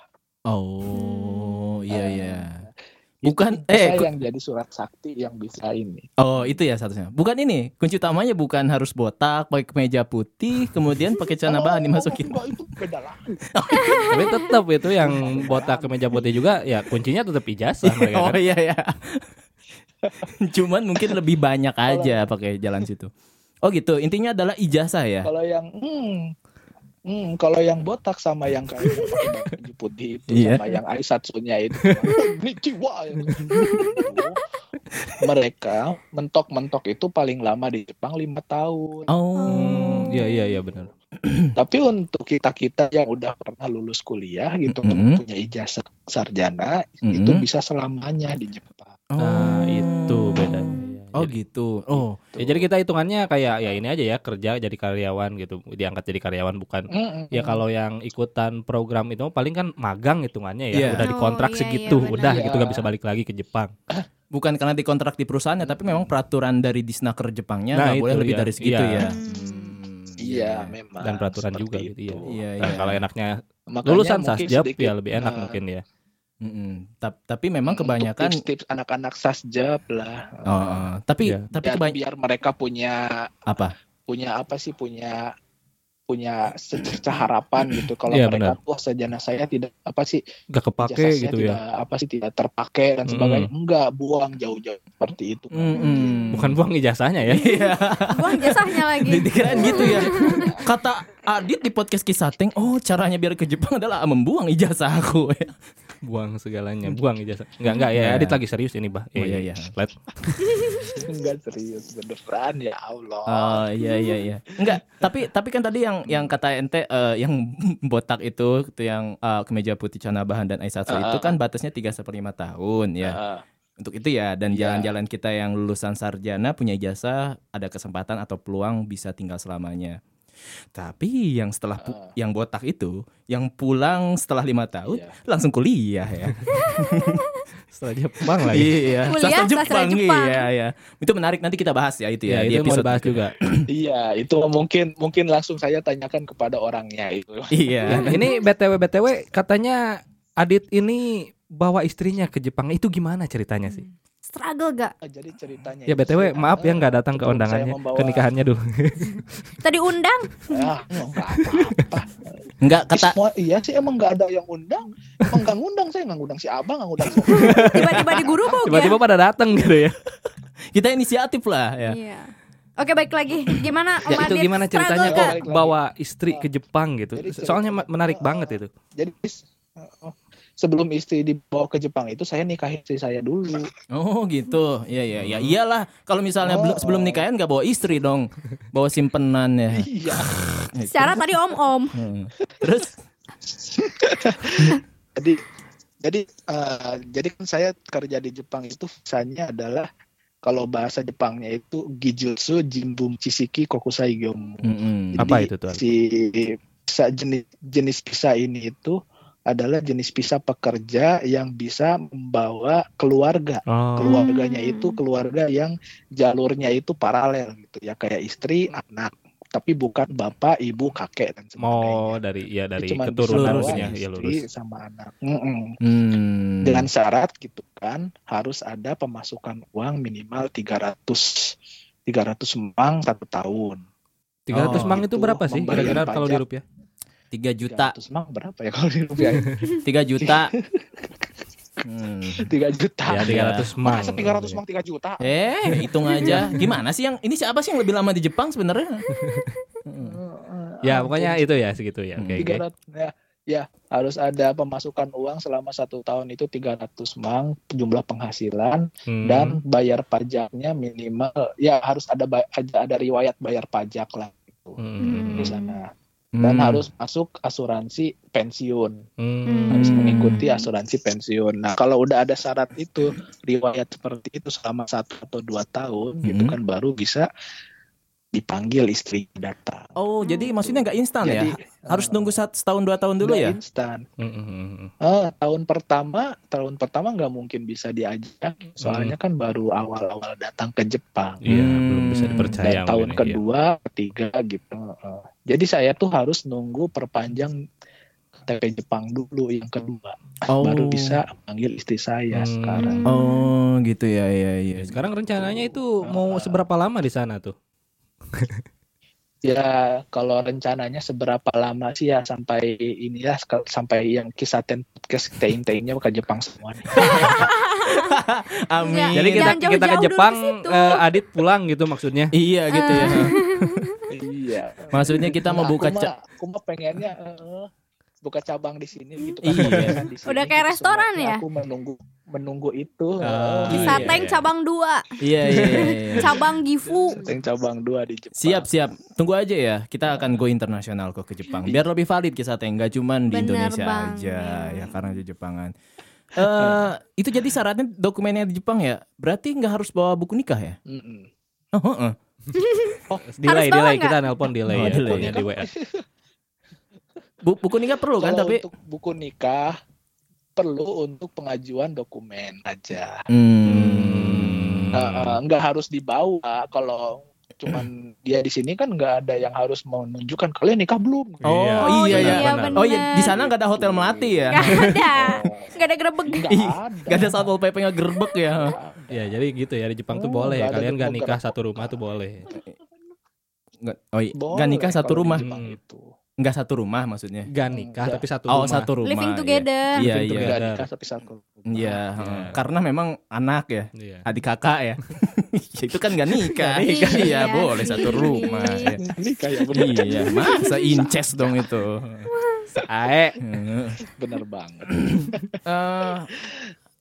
Oh iya
Eh,
iya.
itu
Bukan-
ijazah
eh,
yang jadi surat sakti yang bisa ini
Oh itu ya satunya. Bukan ini. Kunci utamanya bukan harus botak, pakai kemeja putih, kemudian pakai celana bahan dimasukin.
Oh, enggak, itu beda lagi
Tapi tetap itu yang botak ke meja putih juga ya kuncinya tetap ijazah mereka
oh
kan.
iya ya. Cuman mungkin lebih banyak aja pakai jalan situ. Oh gitu. Intinya adalah ijazah ya.
kalau yang hmm, hmm, kalau yang botak sama yang kayak baju putih itu
Iya.
sama yang aisatsunya itu Konnichiwa mereka mentok-mentok itu paling lama di Jepang lima tahun
Oh.
Hmm, iya iya iya benar.
tapi untuk kita kita yang udah pernah lulus kuliah gitu
Mm-mm.
punya ijazah sarjana
Mm-mm.
itu bisa selamanya di Jepang
Nah, itu bedanya. Ya.
Oh
Jadi-
gitu. Oh.
Ya, jadi kita hitungannya kayak ya ini aja ya kerja jadi karyawan gitu diangkat jadi karyawan bukan
Mm-mm.
ya kalau yang ikutan program itu paling kan magang hitungannya ya
Iya.
udah
Oh,
dikontrak
iya,
segitu
iya, benar.
udah gitu
Iya.
gak bisa balik lagi ke Jepang
Bukan karena dikontrak di perusahaannya, tapi memang peraturan dari Disnaker Jepangnya
Nah,
nggak boleh
itu,
lebih
iya.
dari segitu
Iya.
ya.
Hmm.
Hmm,
iya memang
dan peraturan juga gitu ya.
itu.
Iya,
Nah,
iya.
kalau enaknya
Makanya
lulusan sasjab
sedikit,
ya lebih enak
nah,
mungkin ya
Ta- Tapi memang
untuk
kebanyakan.
tips-tips anak-anak sasjab lah
Oh, oh. tapi
Iya.
tapi
biar,
kebanyakan
biar mereka punya
apa?
punya apa sih punya punya secerca harapan gitu kalau
Iya,
mereka wah sarjana saya tidak apa sih
gak kepake gitu
tidak
ya
apa sih tidak terpakai dan sebagainya enggak buang jauh-jauh seperti itu
Mm-mm.
bukan buang ijazahnya ya
Iya.
Buang jasanya lagi.
Dikirain gitu ya. Kata Adit di podcast Kisateng, oh caranya biar ke Jepang adalah membuang ijazah aku.
Buang segalanya buang ijazah enggak enggak ya
Iya.
Adit lagi serius ini bah
Oh, iya, iya.
Let.
enggak serius beneran ya Allah
Oh iya iya iya. Enggak, tapi tapi kan tadi yang yang kata ente eh, yang botak itu itu yang eh, kemeja putih celana bahan dan aisatsu
Ah,
itu
ah,
kan batasnya 3 sampai 5 tahun ya.
Ah,
Untuk itu ya dan
Iya.
jalan-jalan kita yang lulusan sarjana punya ijazah ada kesempatan atau peluang bisa tinggal selamanya. Tapi yang setelah pu-
Ah.
yang botak itu yang pulang setelah lima tahun
Iya.
langsung kuliah ya.
setelah Jepang lagi
iya,
Kuliah
sastra
sastra
Jepang,
Jepang.
iya ya. Itu menarik nanti kita bahas ya itu ya,
ya,
di
itu mau
episode berikutnya.
juga
iya itu mungkin mungkin langsung saya tanyakan kepada orangnya itu
Iya.
Nah, ini btw btw katanya Adit ini bawa istrinya ke Jepang itu gimana ceritanya sih?
Struggle gak?
Ah, Jadi ceritanya
Ya btw maaf ya nggak datang ke undangannya
membawa-
ke nikahannya dulu.
Tadi undang?
Ah, enggak apa-apa.
Enggak kata
Semua iya sih emang nggak ada yang undang. Emang nggak ngundang saya nggak ngundang si abang nggak ngundang si
Tiba-tiba di guru kok
Tiba-tiba pada datang gitu ya.
kita inisiatif lah ya.
Iya. Oke baik lagi. Gimana Om
Ya itu gimana ceritanya kok bawa istri ke Jepang gitu?
Jadi
Soalnya menarik
Ah,
banget itu.
Jadi eh, sebelum istri dibawa ke Jepang itu saya nikahin istri saya dulu.
Oh gitu. Iya iya ya. Iyalah kalau misalnya
Oh,
belum sebelum nikahan nggak bawa istri dong. Bawa simpenan ya.
Iya.
Secara tadi om-om.
Hmm. Terus
Jadi jadi eh, jadi kan saya kerja di Jepang itu visanya adalah kalau bahasa Jepangnya itu Gijutsu Jimbum Chisiki Kokusai Gyomu.
Mm-mm.
Jadi
Apa itu tuh?
Si jenis jenis visa ini itu adalah jenis visa pekerja yang bisa membawa keluarga.
Oh.
Keluarganya
Hmm.
itu keluarga yang jalurnya itu paralel gitu ya kayak istri, anak, tapi bukan bapak, ibu, kakek dan sebagainya.
Mau dari ya dari
Cuma
keturunan ya,
istri
ya lurus.
sama anak. Mm-mm.
Hmm.
Dengan syarat gitu kan harus ada pemasukan uang minimal 300 300 mang satu tahun.
300
Oh,
mang itu
itu
berapa sih kira-kira kalau di rupiah?
3 juta.
300 mang berapa ya kalau di rupiah?
3 juta. Hmm.
3 juta.
Ya 300 mang.
Masa 300 mang 3 juta?
Eh, hitung aja. Gimana sih yang ini siapa sih yang lebih lama di Jepang sebenarnya?
Ya pokoknya itu ya segitu ya.
Hmm.
Oke oke.
300 ya, ya harus ada pemasukan uang selama satu tahun itu 300 mang jumlah penghasilan
Hmm.
dan bayar pajaknya minimal ya harus ada ada, ada riwayat bayar pajak lah
Hmm.
di sana dan
Hmm.
harus masuk asuransi pensiun
Hmm.
harus mengikuti asuransi pensiun nah kalau udah ada syarat itu riwayat seperti itu selama satu atau dua tahun gitu
Hmm.
kan baru bisa dipanggil istri datang
Oh, jadi maksudnya nggak instan ya?
jadi
Harus nunggu setahun dua tahun dulu ya?
instan
Hmm, hmm, hmm.
Eh, tahun pertama tahun pertama nggak mungkin bisa diajak soalnya kan baru awal-awal datang ke Jepang
Iya,
Hmm.
belum bisa dipercaya.
dan tahun
mungkin ya.
kedua ketiga gitu Eh, jadi saya tuh harus nunggu perpanjang KTP Jepang dulu yang kedua
Oh.
baru bisa panggil istri saya
Hmm.
sekarang
Oh, gitu ya, ya, ya.
Ya, Sekarang rencananya itu mau seberapa lama di sana tuh?
ya kalau rencananya seberapa lama sih ya sampai ini ya sampai yang kisah ten podcast teing-teingnya ke Jepang semua nih.
Amin.
Nggak,
Jadi kita
Jangan
kita ke
jauh-jauh dulu
Jepang,
ke situ.
eh, Adit pulang gitu maksudnya.
Iya gitu ya.
iya
Maksudnya kita mau
Nah,
buka
aku
ca-
mah, aku mah pengennya eh, buka cabang di sini gitu
Iya.
Di sini
Udah kayak
gitu.
restoran ya?
Aku menunggu menunggu itu.
Ah,
eh,
Kisah
iya,
Teng
iya.
cabang 2
Iya, iya, iya, iya.
Cabang Gifu
Seteng cabang dua di Jepang.
Siap, siap. Tunggu aja ya. Kita akan go internasional kok ke Jepang. Biar lebih valid kisah Teng, nggak cuman di
Bener
Indonesia
banget.
aja ya karena di Jepangan. Eh, itu jadi syaratnya dokumennya di Jepang ya. Berarti nggak harus bawa buku nikah ya?
Mm-mm.
Oh, heeh.
Delay, delay kita nelpon delay
Oh,
ya,
delay.
teleponnya di WA.
Bu- buku nikah perlu kan
Kalau
tapi
untuk buku nikah perlu untuk pengajuan dokumen aja.
Hmm.
Eh, nggak harus dibawa kalau cuman dia di sini kan nggak ada yang harus menunjukkan kalian nikah belum.
Oh,
Iya,
iya,
iya,
ya.
benar.
Oh iya, di sana nggak ada hotel melati ya?
Gak ada
Oh,
Gak ada gerebek
nggak ada.
Satpol pp nya gerbek ya?
Ya, jadi gitu ya di Jepang tuh
Oh,
boleh ya.
nggak
Kalian gak
gerbek.
nikah satu rumah tuh boleh.
Nggak, oh, iya.
Boleh
nggak nikah satu rumah?
Jepang
Hmm.
itu.
Nggak satu rumah maksudnya?
Gak nikah
Enggak.
tapi satu
Oh
rumah.
satu rumah.
Living
iya.
together
Iya
Living
iya.
together.
Nggak nikah tapi satu.
Iya,
Iya.
heeh. karena memang anak ya,
Iya.
adik kakak ya. itu kan nggak nikah.
Nikah.
Iya,
Iya
boleh satu rumah. ya.
nikah ya bener,
Iya, masa inces dong itu.
Ae.
Heeh.
bener banget.
Eh,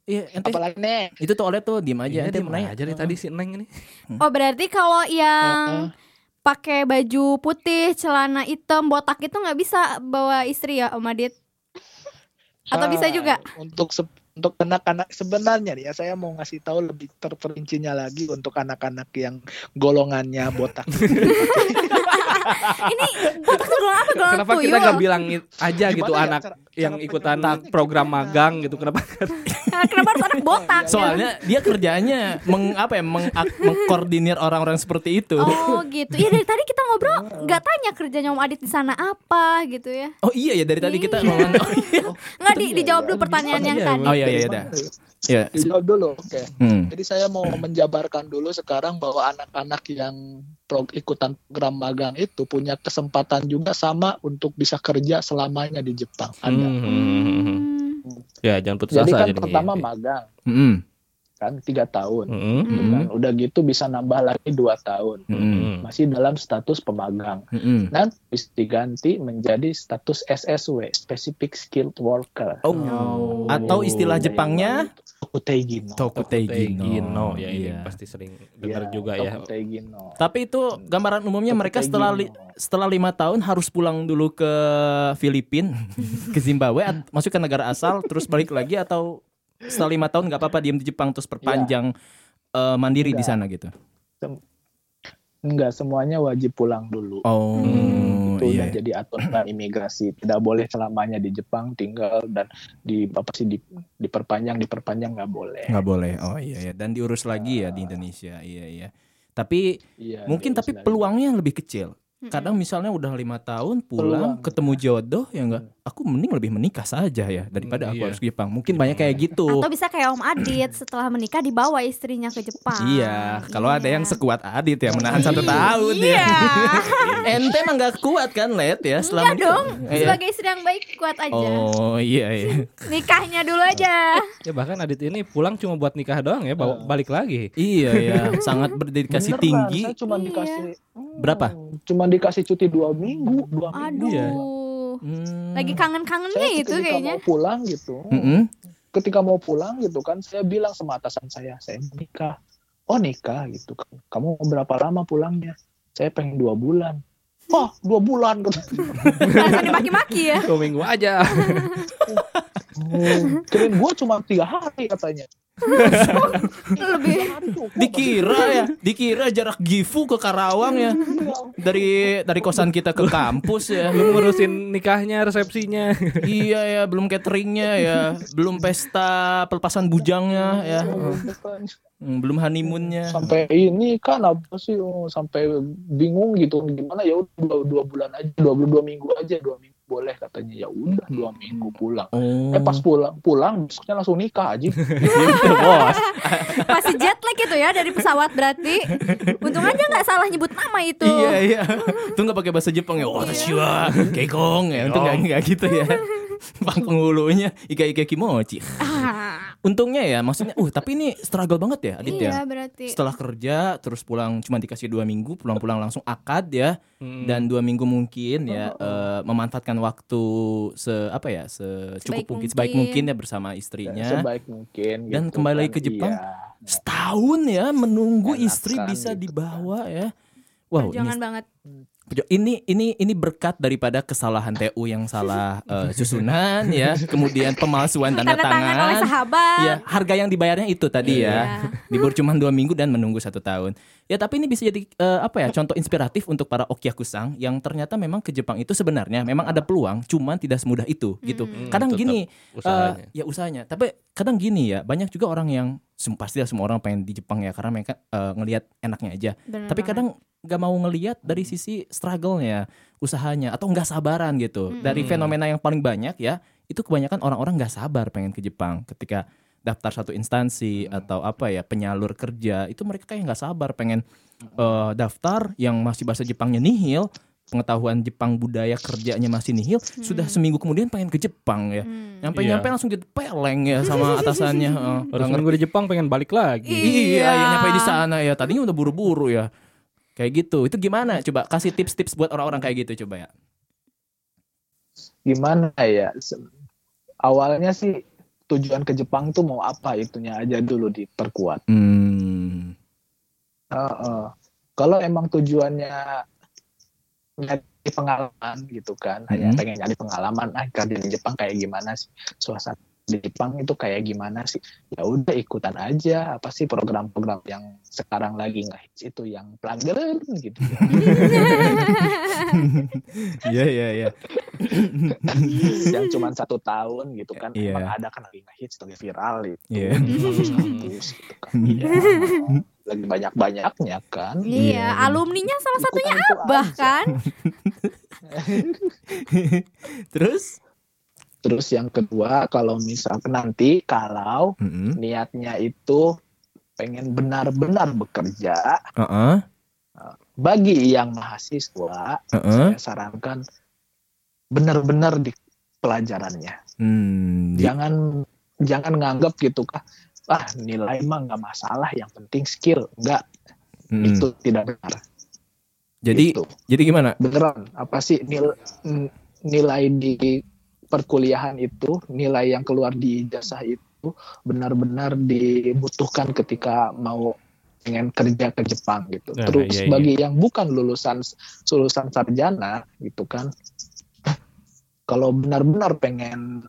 Iya, ente
Apalagi nih?
itu tuh oleh tuh diem aja
Iya,
ente
dia
mau nanya
aja dari tadi si Neng ini.
Oh berarti kalau yang pakai baju putih, celana hitam, botak itu nggak bisa bawa istri ya Om Adit? Atau bisa juga?
Untuk se- untuk anak-anak sebenarnya nih ya saya mau ngasih tahu lebih terperincinya lagi untuk anak-anak yang golongannya botak.
Ini botak tuh golongan apa? Golongan
Kenapa kita
tuyul?
nggak bilang i- aja
Gimana
gitu
ya
anak
cara-
yang
cara
ikutan program magang gitu kenapa
Kenapa harus anak botak?
Soalnya dia kerjanya meng apa ya meng, mengkoordinir orang-orang seperti itu.
Oh gitu. Iya dari tadi kita ngobrol nggak tanya kerjanya Om Adit di sana apa gitu ya.
Oh iya ya dari tadi kita ngomong. Oh iya.
Nggak di, dijawab dulu pertanyaan yang
Iya,
tadi.
Oh iya iya dah. Ya.
Dijawab dulu, oke.
Hmm.
Jadi saya mau menjabarkan dulu sekarang bahwa anak-anak yang pro, ikutan program magang itu punya kesempatan juga sama untuk bisa kerja selamanya di Jepang. Ada.
Hmm.
Hmm.
Ya, jangan putus
Jadi
asa
kan
jadinya.
pertama magang
Hmm.
kan tiga tahun.
Mm-mm.
gitu kan. Udah gitu bisa nambah lagi dua tahun.
Hmm.
Mm-mm.
Masih dalam status pemagang.
Hmm.
Dan bisa diganti menjadi status SSW, Specific Skilled Worker.
Oh. Atau istilah Jepangnya
Tokuteigino.
Tokuteigino.
Ya ini
Iya.
pasti sering dengar juga ya.
Tapi itu gambaran umumnya mereka setelah li- setelah lima tahun harus pulang dulu ke Filipina, ke Zimbabwe, masuk ke negara asal, terus balik lagi atau setelah lima tahun nggak apa-apa diem di Jepang terus perpanjang eh, mandiri di
Enggak.
sana gitu.
Enggak, semuanya wajib pulang dulu.
Oh,
itu
iya.
udah jadi aturan imigrasi tidak boleh selamanya di Jepang tinggal dan di apa sih di, diperpanjang diperpanjang nggak boleh
Nggak boleh. Oh iya ya. Dan diurus lagi ya di Indonesia. Iya iya. Tapi
Iya,
mungkin tapi
lagi.
peluangnya lebih kecil. Kadang misalnya udah lima tahun pulang
Peluang.
ketemu jodoh ya enggak. Aku mending lebih menikah saja ya daripada aku
Iya.
harus ke Jepang. Mungkin banyak kayak gitu.
Atau bisa kayak Om Adit setelah menikah dibawa istrinya ke Jepang.
Iya, kalau ada
Iya.
yang sekuat Adit ya menahan satu tahun
Iya.
ya. Ente emang gak kuat kan, Let ya? Selama
Enggak dong.
Iya.
Sebagai istri yang baik kuat aja.
Oh iya iya.
Nikahnya dulu aja.
Ya bahkan Adit ini pulang cuma buat nikah doang ya, bawa balik lagi.
iya ya, sangat berdedikasi
Beneran,
tinggi.
saya cuma
Iya.
dikasih hmm,
Berapa?
cuma dikasih cuti dua minggu dua minggu
Iya.
Aduh.
Hmm.
Lagi kangen-kangennya itu
ketika
kayaknya.
mau pulang gitu
Mm-mm.
ketika mau pulang gitu kan saya bilang sama atasan saya saya mau nikah oh nikah gitu kan kamu mau berapa lama pulangnya saya pengen dua bulan Wah, dua bulan
Langsung dimaki-maki ya.
Dua minggu aja.
Oh, kirain gua cuma tiga hari katanya.
Lebih.
Dikira ya, dikira jarak Gifu ke Karawang ya. Dari dari kosan kita ke kampus ya.
Belum ngurusin nikahnya, resepsinya.
iya ya, belum cateringnya ya, belum pesta pelepasan bujangnya ya, Hmm, belum honeymoonnya.
sampai ini kan apa sih oh, sampai bingung gitu gimana ya udah dua, dua bulan aja dua dua minggu aja dua minggu boleh katanya ya udah dua minggu pulang
Oh.
eh pas pulang pulang besoknya langsung nikah aja
Gitu, bos.
Masih jet lag itu ya dari pesawat berarti. Untung aja nggak salah nyebut nama itu.
Iya iya. Tuh nggak pakai bahasa Jepang ya. Oh, Tashiwa, Keikong ya. Untung nggak nggak gitu ya. Bang penghulunya Ika Ika Kimochi. Untungnya ya, maksudnya, uh tapi ini struggle banget ya, Adit
iya
ya.
berarti.
Setelah kerja terus pulang cuma dikasih dua minggu, pulang-pulang langsung akad ya,
Hmm.
dan dua minggu mungkin ya eh, memanfaatkan waktu se apa ya secukup
Sebaik
mungkin sebaik
mungkin.
ya bersama istrinya.
sebaik mungkin
Dan
gitu
kembali
kan.
lagi ke Jepang.
Iya.
Setahun ya menunggu
Enakan
istri bisa
gitu
dibawa ya. Wow, ini
Jangan banget.
Ini ini ini berkat daripada kesalahan TU yang salah eh, susunan ya, kemudian pemalsuan tanda,
Tanda tangan oleh sahabat.
Ya, harga yang dibayarnya itu tadi ya. Libur cuma dua minggu dan menunggu satu tahun. Ya, tapi ini bisa jadi eh, apa ya? Contoh inspiratif untuk para okiakusang yang ternyata memang ke Jepang itu sebenarnya memang ada peluang, cuman tidak semudah itu gitu.
Hmm,
Kadang
tetap
gini,
usahanya.
eh, ya usahanya. Tapi kadang gini ya, banyak juga orang yang pasti semua orang pengen di Jepang ya karena mereka eh, ngelihat enaknya aja.
Bener
Tapi
banget.
kadang nggak mau ngelihat dari sisi struggle-nya, usahanya atau nggak sabaran gitu. Dari fenomena yang paling banyak ya, itu kebanyakan orang-orang nggak sabar pengen ke Jepang ketika daftar satu instansi atau apa ya penyalur kerja itu mereka kayak nggak sabar pengen eh, daftar yang masih bahasa Jepangnya nihil pengetahuan Jepang budaya kerjanya masih nihil sudah seminggu kemudian pengen ke Jepang ya nyampe nyampe
Iya.
langsung ditepeleng ya sama atasannya
seminggu di Jepang pengen balik lagi.
Iya,
Iya.
ya nyampe di sana ya. Tadinya udah buru-buru ya. Kayak gitu. Itu gimana? Coba kasih tips-tips buat orang-orang kayak gitu coba ya.
gimana ya awalnya sih tujuan ke Jepang tuh mau apa itunya aja dulu diperkuat
Hmm.
Heeh. kalau emang tujuannya nyari pengalaman gitu kan. Hanya
Hmm.
pengen nyari pengalaman ah kerja di Jepang kayak gimana sih? Suasana di Jepang itu kayak gimana sih? Ya udah ikutan aja. Apa sih program-program yang sekarang lagi ngehits itu yang pelanggaran gitu.
Iya iya iya.
yang cuma satu tahun gitu kan
Iya.
emang ada kan lagi ngehits lagi viral itu. Bagus bagus gitu kan. Iya. Lagi banyak banyaknya kan
Iya,
Iya.
alumninya salah satunya
Ikutan
Abah
aja.
kan.
Terus?
terus yang kedua kalau misalkan nanti kalau
Mm-mm.
niatnya itu pengen benar-benar bekerja
Uh-uh.
bagi yang mahasiswa
Uh-uh.
saya sarankan benar-benar di pelajarannya
Hmm, di-
jangan jangan nganggap gitu kah ah nilai mah nggak masalah yang penting skill enggak
mm.
itu tidak benar
Jadi
Itu.
jadi gimana?
beneran apa sih nil- nilai di perkuliahan itu nilai yang keluar di ijazah itu benar-benar dibutuhkan ketika mau pengen kerja ke Jepang gitu
Nah,
terus
iya, iya.
bagi yang bukan lulusan lulusan sarjana gitu kan kalau benar-benar pengen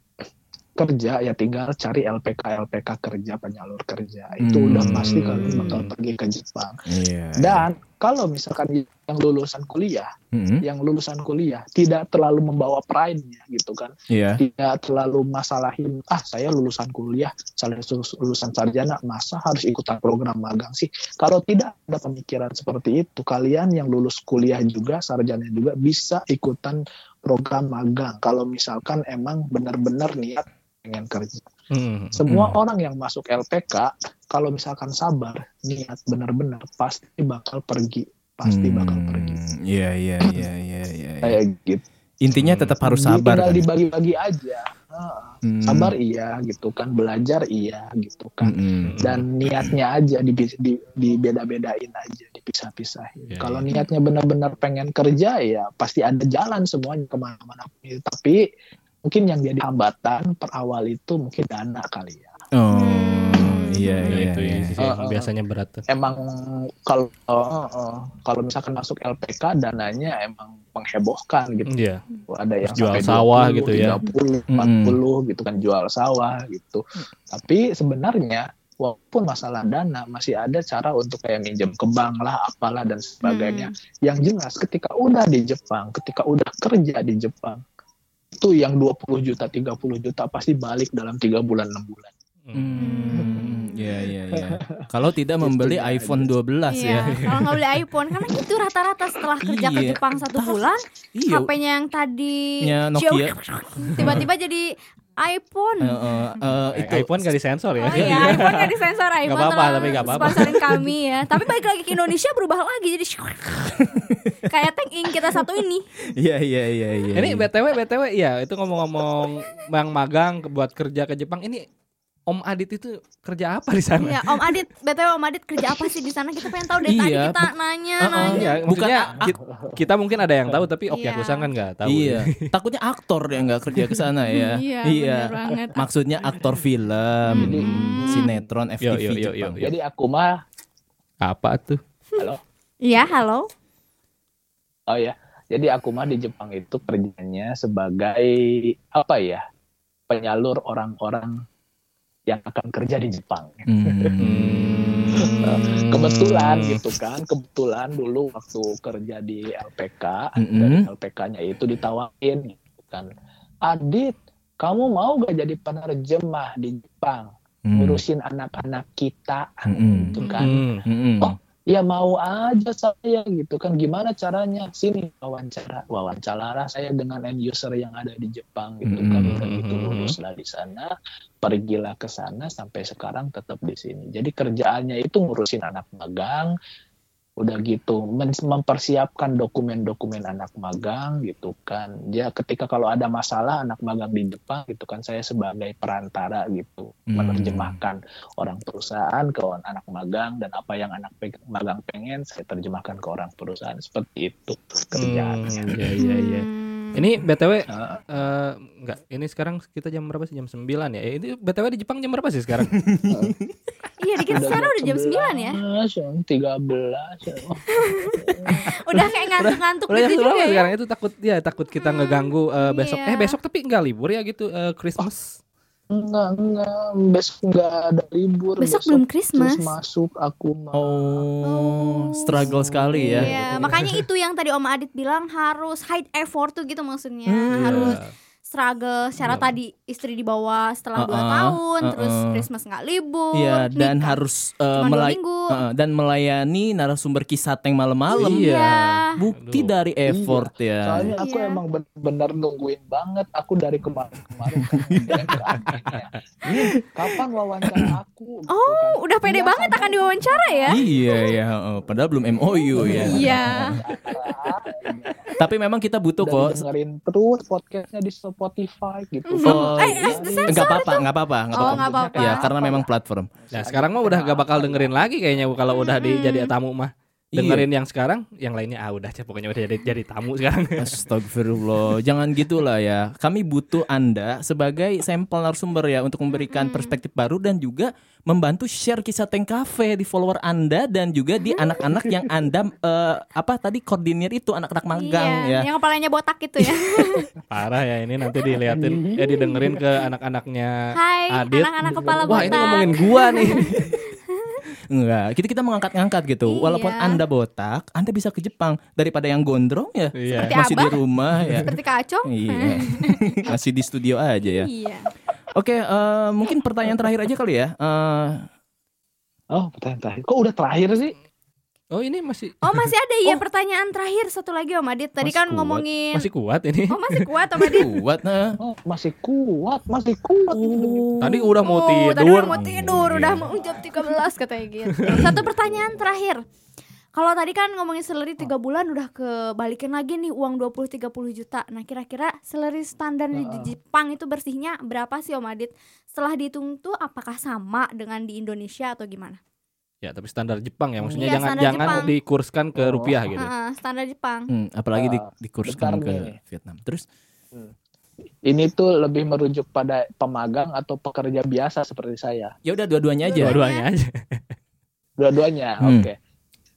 kerja ya tinggal cari LPK LPK kerja penyalur kerja itu
Hmm.
udah pasti kalian bakal pergi ke Jepang
Iya.
dan kalau misalkan yang lulusan kuliah
Mm-mm.
yang lulusan kuliah tidak terlalu membawa pride-nya gitu kan
Iya.
tidak terlalu masalahin ah saya lulusan kuliah saya lulus- lulusan sarjana masa harus ikutan program magang sih kalau tidak ada pemikiran seperti itu kalian yang lulus kuliah juga sarjana juga bisa ikutan program magang kalau misalkan emang benar-benar niat pengen kerja
Hmm.
semua
Hmm.
orang yang masuk LPK kalau misalkan sabar niat benar-benar pasti bakal pergi pasti bakal
Hmm,
pergi
Iya iya iya iya iya. iya.
kayak gitu
Intinya tetap harus sabar
tinggal
kan.
dibagi-bagi aja.
Hmm.
sabar iya gitu kan belajar iya gitu kan
Mm-mm.
dan niatnya aja di, di, dibeda-bedain aja dipisah-pisahin
Ya,
kalau
ya.
niatnya benar-benar pengen kerja ya pasti ada jalan semuanya ke mana-mana tapi mungkin yang jadi hambatan per awal itu mungkin dana kali ya
Oh,
Hmm.
iya
Ya,
iya.
itu
iya.
Uh,
biasanya berat tuh.
emang kalau uh, uh, kalau misalkan masuk LPK dananya emang menghebohkan gitu
Iya.
ada yang
Jual sawah
20,
gitu ya.
30, 40 gitu kan jual sawah gitu. Tapi sebenarnya walaupun masalah dana masih ada cara untuk kayak minjem ke bank lah apalah dan sebagainya. Yang jelas ketika udah di Jepang, ketika udah kerja di Jepang itu yang 20 juta, 30 juta pasti balik dalam tiga bulan, 6 bulan.
Hmm, iya iya iya. Kalau tidak membeli iPhone 12
Iya,
ya.
kalau nggak beli iPhone karena itu rata-rata setelah kerja ke
Iya.
Jepang satu bulan,
Iya.
HP-nya yang tadi
Nokia.
tiba-tiba jadi iPhone.
Eh, eh, eh,
Eh,
itu
iPhone gak disensor ya?
Oh iya, iPhone nggak disensor iPhone
apa-apa,
tolong
tapi nggak apa-apa.
Sponsorin kami ya. Tapi balik lagi ke Indonesia berubah lagi jadi kayak tank ink kita satu ini.
Iya iya iya iya.
Ini
iya.
BTW BTW iya itu ngomong-ngomong yang magang buat kerja ke Jepang ini Om Adit itu kerja apa di sana?
Iya, Om Adit, BTW Om Adit kerja apa sih di sana? Kita pengen tahu dari tadi
Iya,
kita nanya,
Uh-uh.
nanya.
Iya,
Bukan
maksudnya
a-
ki- kita mungkin ada yang tahu tapi Oki
Iya.
Akusan kan nggak tahu.
Iya, takutnya aktor yang nggak kerja ke sana ya.
Iya, bener banget.
Maksudnya aktor film,
Hmm.
sinetron, FTV
Yo, yo, yo,
Jepang.
yo.
Jadi aku mah
Apa tuh?
halo.
Iya, halo.
Oh ya. Jadi aku mah di Jepang itu kerjanya sebagai apa ya? penyalur orang-orang yang akan kerja di Jepang.
Hmm.
kebetulan gitu kan kebetulan dulu waktu kerja di LPK
Mm-mm.
dari LPK-nya itu ditawarin gitu kan Adit kamu mau gak jadi penerjemah di Jepang
Hmm.
ngurusin anak-anak kita
Mm-mm.
gitu kan
Hmm.
Mm-mm.
Oh. Ya mau aja saya gitu kan. Gimana caranya? Sini wawancara wawancara saya dengan end user yang ada di Jepang gitu kan.
Mm-mm.
udah gitu lulus lah di sana pergilah ke sana sampai sekarang tetap di sini. Jadi kerjaannya itu ngurusin anak magang udah gitu men- mempersiapkan dokumen-dokumen anak magang gitu kan dia ketika kalau ada masalah anak magang di Jepang gitu kan saya sebagai perantara gitu
Hmm.
menerjemahkan orang perusahaan ke anak magang dan apa yang anak pe- magang pengen saya terjemahkan ke orang perusahaan seperti itu kerjaannya.
Hmm, Iya iya iya.
Hmm.
Ini BTW
Nah,
eh, enggak, ini sekarang kita jam berapa sih? Jam 9 ya. Eh, Ini BTW di Jepang jam berapa sih sekarang?
Iya, di kita sekarang udah jam 9 ya.
11, 13. Oh,
Udah kayak ngantuk-ngantuk
Udah jam
gitu
berapa
juga ya.
sekarang? Itu takut ya takut kita
Hmm,
ngeganggu eh, besok.
iya.
Eh besok tapi enggak libur ya gitu eh, Christmas.
Enggak, enggak. Besok enggak ada libur.
Besok belum Christmas.
terus masuk aku mah.
Oh, struggle sekali ya.
Iya, makanya itu yang tadi Om Adit bilang harus high effort tuh gitu maksudnya.
Hmm.
Harus
Iya.
Struggle secara
Iya.
tadi istri dibawa setelah dua
Uh-uh,
tahun, terus
uh-uh.
Christmas nggak libur.
Iya, dan
nikah
harus uh,
cuma dua
melay-
minggu.
uh, dan melayani narasumber kisah tank malam-malam.
Iya.
Bukti
Aduh.
dari effort ya.
Soalnya aku
Iya.
emang bener-bener nungguin banget. Aku dari kemarin-kemarin. Nih, kapan wawancara aku?
Oh,
kan.
udah pede
Iya,
banget
kapan
akan diwawancara ya.
Iya ya, uh, padahal belum MOU ya.
Iya.
Tapi memang kita butuh kok.
dengerin terus podcastnya di Spotify gitu.
Oh,
Eh,
Iya,
eh.
Enggak apa-apa, enggak apa-apa, enggak
Oh,
apa-apa.
nggak apa-apa.
Ya, karena memang platform.
Nah sekarang mah udah gak bakal dengerin lagi kayaknya kalau udah di, jadi tamu mah.
Iya.
Dengerin yang sekarang, yang lainnya ah udah Cep, pokoknya udah jadi jadi tamu sekarang.
Astagfirullah, jangan gitulah ya. Kami butuh Anda sebagai sampel narasumber ya untuk memberikan perspektif baru dan juga membantu share kisah Tank Cafe di follower Anda dan juga di anak-anak yang Anda eh, apa tadi koordinir itu anak-anak magang
iya,
ya.
yang kepalanya botak itu ya.
Parah ya ini nanti diliatin, eh didengerin ke anak-anaknya
Hai,
Adit.
anak-anak kepala
Wah
botak.
ini ngomongin gua nih.
Enggak, kita kita mengangkat-ngangkat gitu. Walaupun
Iya.
Anda botak, Anda bisa ke Jepang daripada yang gondrong ya.
Iya.
Seperti
Masih di
Abah.
rumah ya.
Seperti kacung.
Iya. Masih di studio aja ya.
Iya.
Oke, eh, mungkin pertanyaan terakhir aja kali ya. Eh,
Oh, pertanyaan terakhir. Kok udah terakhir sih?
Oh ini masih
Oh masih ada ya pertanyaan terakhir satu lagi Om Adit. Tadi
Masih
kan
kuat.
ngomongin.
masih kuat ini.
Oh masih kuat Om Adit.
kuat nah.
Oh, masih kuat, masih kuat.
Tadi udah mau
oh,
tidur.
Tadi udah mau tidur,
Iya.
udah mau jam 13 katanya gitu. Satu pertanyaan terakhir. Kalau tadi kan ngomongin salary 3 bulan udah kebalikin lagi nih uang 20 30 juta. Nah, kira-kira salary standar di Jepang itu bersihnya berapa sih Om Adit? Setelah dihitung tuh apakah sama dengan di Indonesia atau gimana?
Ya tapi standar Jepang ya, maksudnya
Iya,
jangan jangan
Jepang.
dikurskan ke
Oh.
rupiah gitu.
Heeh, standar Jepang.
Hmm, apalagi di,
Ah,
dikurskan
bentar
ke
nih.
Vietnam. Terus
Ini tuh lebih merujuk pada pemagang atau pekerja biasa seperti saya.
ya udah dua-duanya aja.
Dua-duanya aja.
Dua-duanya,
Hmm.
oke.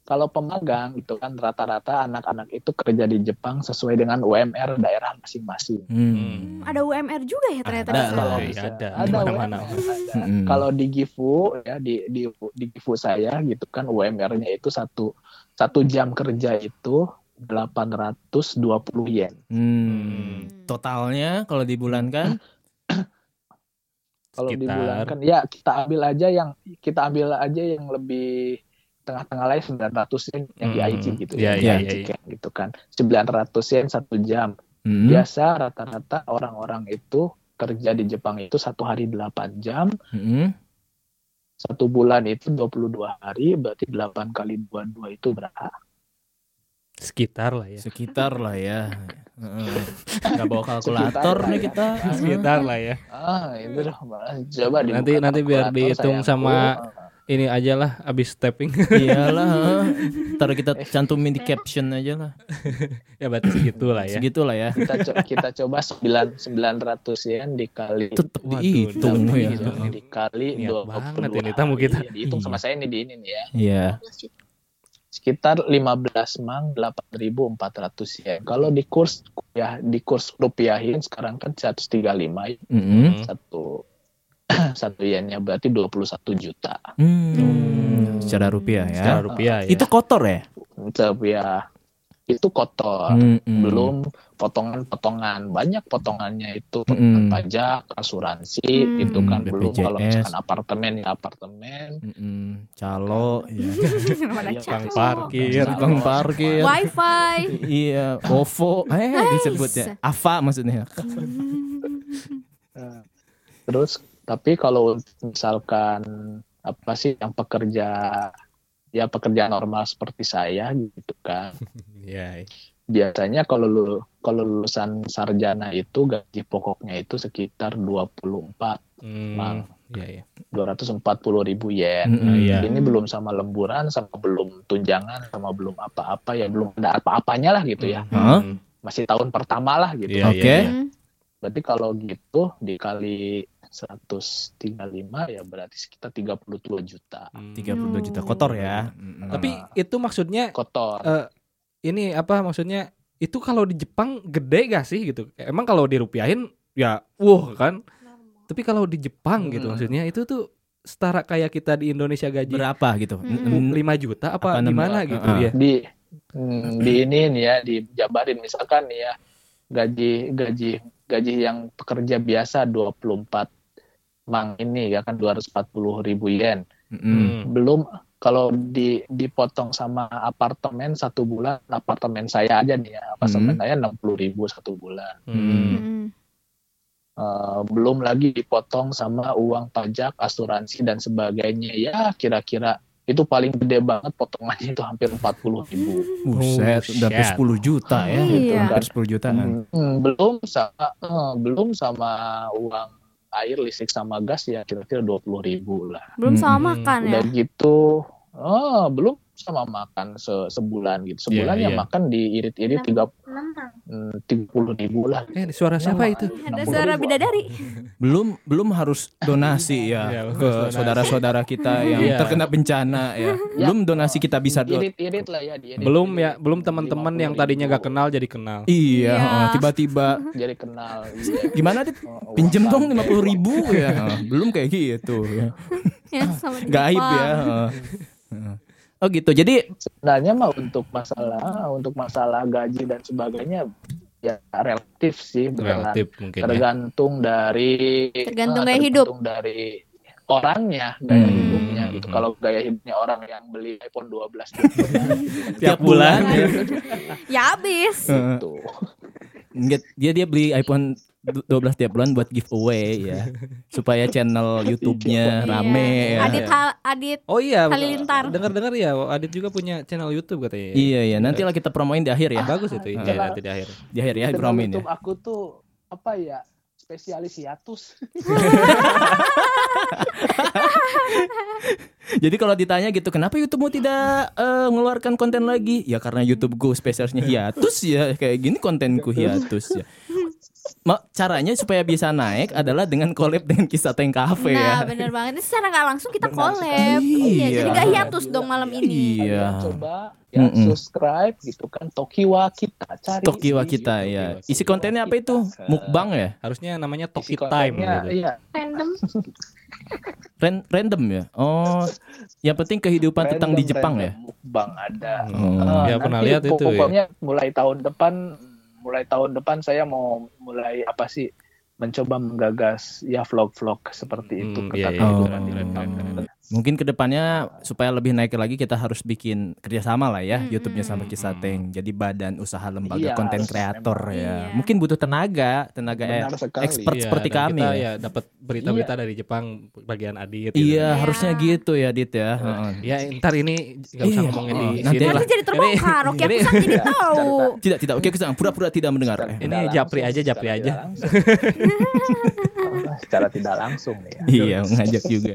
Kalau pemagang itu kan rata-rata anak-anak itu kerja di Jepang sesuai dengan UMR daerah masing-masing.
Hmm.
Hmm, ada UMR juga ya ternyata
Ada
di sana.
lah.
Iya,
bisa.
ada.
Ada ada.
Mm-mm.
Kalau di Gifu ya di di di Gifu saya gitu kan UMR-nya itu satu satu jam kerja itu 820 yen.
Hmm. Totalnya kalau dibulankan
Kalau
Sekitar.
dibulankan ya kita ambil aja yang kita ambil aja yang lebih tengah-tengah lain 900 yen yang di
Hmm.
IG gitu
Iya,
ya, di
iya,
IG gitu kan. 900 yen satu jam.
Hmm.
Biasa rata-rata orang-orang itu kerja di Jepang itu satu hari 8 jam,
Hmm.
satu bulan itu 22 hari, berarti 8 kali 22 itu berapa?
Sekitar lah ya.
Sekitar lah ya. Heeh. Nggak bawa kalkulator nih
ya.
kita.
Sekitar lah ya.
Ah, itu dah coba
Nanti- nanti biar dihitung sama- Ini aja lah abis stepping.
Iyalah. heeh. Ntar kita cantumin di caption aja lah.
ya berarti segitu lah ya.
Segitu lah ya.
kita co- kita coba 9 900 yen dikali
Tetap
Waduh,
dihitung ya.
dikali
Niat
22
banget ini tamu kita.
hari. Dihitung sama
Iya.
saya ini di ini nih ya.
Iya.
Sekitar 15 mang 8.400 yen. Kalau di kurs ya di kurs rupiahin sekarang kan 135 ya.
Mm-mm.
satu satu yennya berarti 21 juta.
Hmm. Secara rupiah ya.
Secara rupiah ya.
Itu kotor ya?
Tapi ya itu kotor.
Mm-mm.
belum potongan-potongan banyak potongannya itu potongan
Mm-mm.
pajak asuransi
Hmm.
itu kan
Mm,
belum
BPJS.
kalau misalkan apartemen ya apartemen
Mm-mm. Calo ya.
Mana
Iya,
Tukang
calo.
parkir.
Tukang parkir.
Wifi.
Iya, OVO, eh disebutnya. Ava maksudnya.
Terus tapi kalau misalkan apa sih yang pekerja ya pekerja normal seperti saya gitu kan
Iya.
biasanya kalau lu kalau lulusan sarjana itu gaji pokoknya itu sekitar 24
Hmm,
Mang.
Iya, iya.
240 ribu yen
Mm-mm.
Iya.
ini belum sama lemburan sama belum tunjangan sama belum apa-apa ya belum ada apa-apanya lah gitu ya?
Hmm.
masih tahun pertama lah gitu
Iya,
Oke.
iya, iya.
Hmm.
berarti kalau gitu dikali 135 ya berarti sekitar 32 juta
Hmm.
32 juta kotor ya. Mm-mm.
Tapi itu maksudnya
kotor
eh, ini apa maksudnya itu kalau di Jepang gede gak sih gitu? Emang kalau dirupiahin ya wuh kan Tapi kalau di Jepang gitu
Hmm.
maksudnya itu tuh setara kayak kita di Indonesia gaji
Berapa gitu?
Mm-mm.
5 juta apa,
Apa
gimana
juta?
gitu
Heeh.
ya.
di hmm, di ini nih ya dijabarin misalkan nih ya gaji gaji gaji yang pekerja biasa 24 mang ini ya kan 240 ribu yen.
Hmm.
belum kalau di dipotong sama apartemen satu bulan apartemen saya aja nih ya apartemen
Hmm.
saya 60 ribu satu bulan.
Mm-mm.
Eh, belum lagi dipotong sama uang pajak asuransi dan sebagainya ya kira-kira itu paling gede banget potongannya itu hampir 40 ribu
Buset,
Oh,
udah hampir
shit.
10 juta ya.
Iya.
Hampir 10 jutaan.
Hmm, belum sama eh, belum sama uang air listrik sama gas ya kira-kira 20 ribu lah
Belum sama
Mm-mm.
makan ya.
udah gitu oh belum sama makan se- sebulan gitu sebulan
Iya,
ya
iya.
makan diirit-irit tiga hmm, tiga puluh ribu lah
Eh, suara siapa itu?
Ada
60
suara
ribu.
bidadari.
Belum belum harus donasi
Iya,
ya
harus
ke
donasi.
saudara-saudara kita yang
Iya.
terkena bencana ya. Belum donasi kita bisa do-
irit-irit lah ya diirit
Belum ya, belum teman-teman yang tadinya gak kenal jadi kenal.
Iya,
Iya.
heeh, tiba-tiba
jadi kenal iya.
gimana Dit?
Oh,
Pinjem
uang
dong
sampai.
50 ribu ya. Belum kayak gitu ya.
Ya, sama
Gaib ya. Oh gitu. Jadi
sebenarnya mah untuk masalah untuk masalah gaji dan sebagainya ya relatif sih beneran.
Relatif mungkin ya.
tergantung dari
Tergantung
eh,
gaya hidup.
tergantung dari orangnya gaya
Hmm.
hidupnya gitu
Hmm.
kalau gaya hidupnya orang yang beli iPhone 12
Tiap bulan.
Ya habis.
Gitu.
Dia dia beli iPhone 12 tiap bulan buat giveaway ya. Supaya channel YouTube-nya
Iya.
rame ya.
Adit Hal Adit
Oh iya,
Halilintar.
dengar-dengar ya Adit juga punya channel YouTube katanya.
Iya iya, nanti lah kita promoin di akhir ya.
Bagus itu
Ah.
iya, nanti di akhir.
Di akhir ya promoin ya.
YouTube aku tuh apa ya spesialis hiatus
Jadi kalau ditanya gitu, kenapa YouTube-mu tidak eh, mengeluarkan konten lagi? Ya karena YouTube-ku spesialisnya hiatus ya, kayak gini kontenku hiatus ya. Ma, caranya supaya bisa naik adalah dengan collab dengan kisah Tank Cafe
Nah,
ya.
bener banget. Ini secara nggak langsung kita
Benar
collab. Iya,
Iya.
jadi nggak hiatus dong malam ini.
Iya.
Coba ya subscribe gitu kan Tokiwa kita cari
Tokiwa kita ya. Isi kontennya apa itu? Mukbang ya?
Harusnya namanya Toki Time gitu.
iya
Random.
Ran- random ya? Oh, yang penting kehidupan tentang di
Random,
Jepang ya?
Mukbang ada
Oh.
Ah,
Ya, pernah
nanti
lihat itu ya.
Pokoknya mulai tahun depan, mulai tahun depan saya mau mulai apa sih mencoba menggagas ya vlog-vlog seperti itu
Hmm,
ke
iya,
tata
iya,
hiburan di.
Mungkin ke depannya supaya lebih naik lagi kita harus bikin kerjasama lah ya
Mm-mm.
YouTube-nya sama Kisateng. Jadi badan usaha lembaga
Iya,
konten kreator ya.
Iya.
Mungkin butuh tenaga, tenaga eh, expert
Iya,
seperti kami.
Kita
ya.
ya dapat berita-berita dari Jepang bagian Adit. gitu.
Iya,
Iya.
harusnya gitu ya Dit ya. Heeh.
Ya ntar ini nggak usah
Iya,
ngomongin di
oh,
sini
nanti
lah.
Nanti jadi terbongkar. Oke, aku sang jadi tahu.
Tidak, tidak. Oke, kita pura-pura tidak mendengar.
Secara
Ini japri aja, japri aja.
secara tidak langsung nih ya.
Iya, mengajak juga.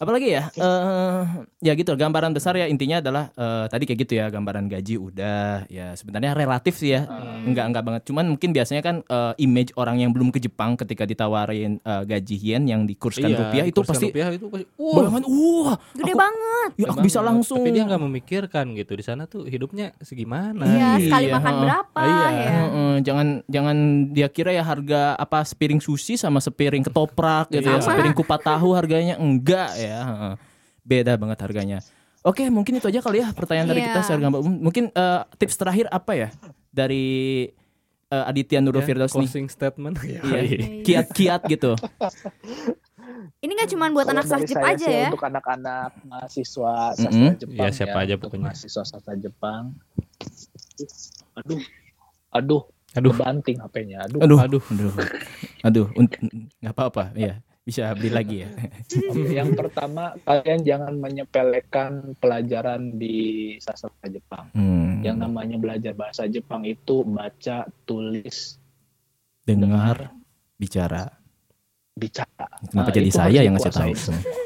Apalagi ya, eh ya gitu. Gambaran besar ya intinya adalah eh, tadi kayak gitu ya, gambaran gaji udah ya sebenarnya relatif sih ya, enggak enggak banget. Cuman mungkin biasanya kan eh, image orang yang belum ke Jepang ketika ditawarin eh, gaji yen yang dikurskan
Iya,
rupiah itu pasti
rupiah itu pasti
bayangan, wah,
Gede
aku,
banget.
ya aku bisa
banget.
langsung.
Tapi dia nggak memikirkan gitu di sana tuh hidupnya segimana.
Iya, sekali
Iya,
makan berapa
Iya.
ya.
Heeh, jangan jangan dia kira ya harga apa sepiring sushi sama sepiring ketoprak gitu ya,
Iya.
sepiring kupat tahu harganya enggak ya. Heeh. Beda banget harganya. Oke, mungkin itu aja kali ya pertanyaan dari
Iya.
kita secara gambar umum. Mungkin eh, tips terakhir apa ya dari eh, Aditya Nurul
Ya,
Firdaus nih?
closing statement.
Iya.
Iya.
Kiat-kiat gitu.
Ini nggak cuma buat
Kalau
anak
saya
aja ya.
Untuk anak-anak mahasiswa sastra
Mm-mm.
Jepang
Iya, siapa aja
untuk
pokoknya.
Mahasiswa sastra Jepang. Aduh, aduh,
Aduh.
banting HP-nya. Aduh,
Aduh,
Aduh.
aduh, nggak apa-apa, ya bisa beli lagi ya.
Yang pertama kalian jangan menyepelekan pelajaran di sastra Jepang.
Hmm.
Yang namanya belajar bahasa Jepang itu baca, tulis,
dengar, bicara.
bicara.
Kenapa
Nah,
jadi saya yang ngasih tahu?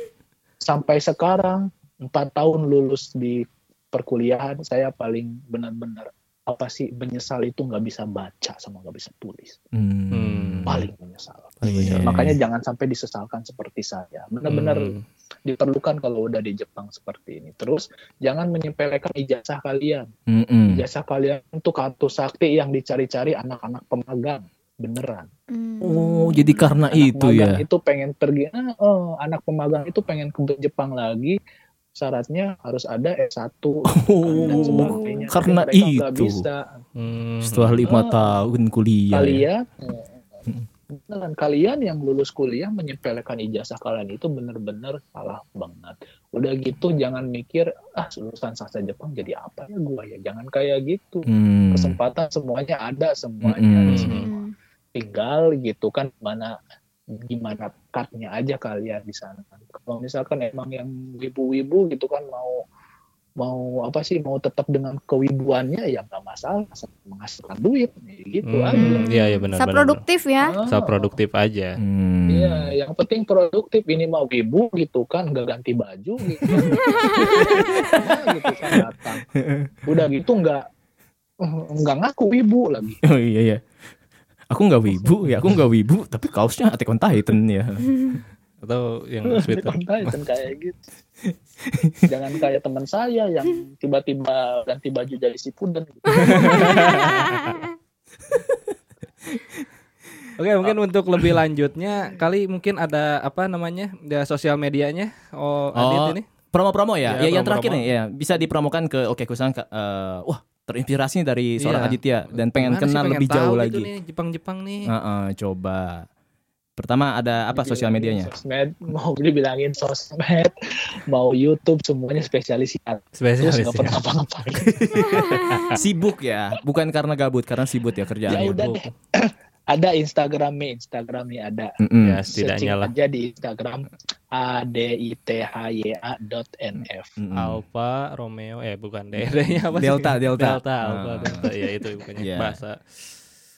Sampai sekarang empat tahun lulus di perkuliahan saya paling benar-benar apa sih menyesal itu nggak bisa baca sama nggak bisa tulis
Hmm.
paling menyesal.
Iya.
Makanya jangan sampai disesalkan seperti saya. Benar-benar
Hmm.
diperlukan kalau udah di Jepang seperti ini. Terus jangan menyepelekan ijazah kalian.
Mm-mm.
Ijazah kalian itu kartu sakti yang dicari-cari anak-anak pemagang. beneran.
Hmm.
Oh, jadi karena
Anak
itu ya.
Itu pengen pergi. Ah, oh, anak pemagang itu pengen ke Jepang lagi. Syaratnya harus ada S1
Oh,
dan sebagainya.
Karena
mereka nggak
itu.
bisa.
Hmm.
Setelah lima
Ah,
tahun kuliah. ya.
Kalian beneran kalian yang lulus kuliah menyepelekan ijazah kalian itu bener-bener salah banget. Udah gitu jangan mikir ah lulusan sastra Jepang jadi apa ya gua ya. Jangan kayak gitu.
Hmm.
Kesempatan semuanya ada semuanya.
Hmm.
tinggal gitu kan mana gimana cutnya aja kalian di sana. Kalau misalkan emang yang wibu-wibu gitu kan mau mau apa sih mau tetap dengan kewibuannya ya nggak masalah asal menghasilkan duit gitu
Hmm,
aja.
Iya iya benar
Sa
benar.
produktif ya.
Ah,
Sa produktif aja.
Hmm.
Iya, yang penting produktif ini mau wibu gitu kan nggak ganti baju gitu. Nah, gitu kan datang. Udah gitu nggak nggak ngaku wibu lagi.
Oh iya iya. Aku nggak wibu ya, aku nggak wibu, tapi kaosnya Attack on Titan ya.
Atau yang sweater.
pantai kan kayak gitu. Jangan kayak teman saya yang tiba-tiba ganti baju jadi si puden. Gitu.
Oke, mungkin untuk lebih lanjutnya kali mungkin ada apa namanya? Ya sosial medianya. Oh, Adit
Oh,
ini.
Promo-promo ya.
Iya,
Ya, yang terakhir nih ya, bisa dipromokan ke Oke Kusang Kak. Eh, wah, terinspirasi dari seorang
Iya.
Aditya dan pengen
Gimana sih,
kenal
pengen
lebih
tahu
jauh
gitu
lagi.
nih, Jepang-Jepang nih.
Heeh, coba. Pertama ada apa sosial medianya?
Sosmed, mau dibilangin sosmed, mau YouTube semuanya spesialis sial. Terus
Spesialis.
nggak
ya.
pernah apa-ngapain.
Sibuk ya, bukan karena gabut, karena sibuk ya
Ya
kerjaannya.
udah deh. Ada Instagramnya, Instagramnya ada.
Mm-mm.
Ya, setidaknya lah.
aja di Instagram a d i t h y a dot nf.
Mm-mm.
Alpha Romeo eh bukan D-nya apa sih?
Delta, Delta.
Delta Alpha
Ah.
Delta ya itu bukannya
Iya.
bahasa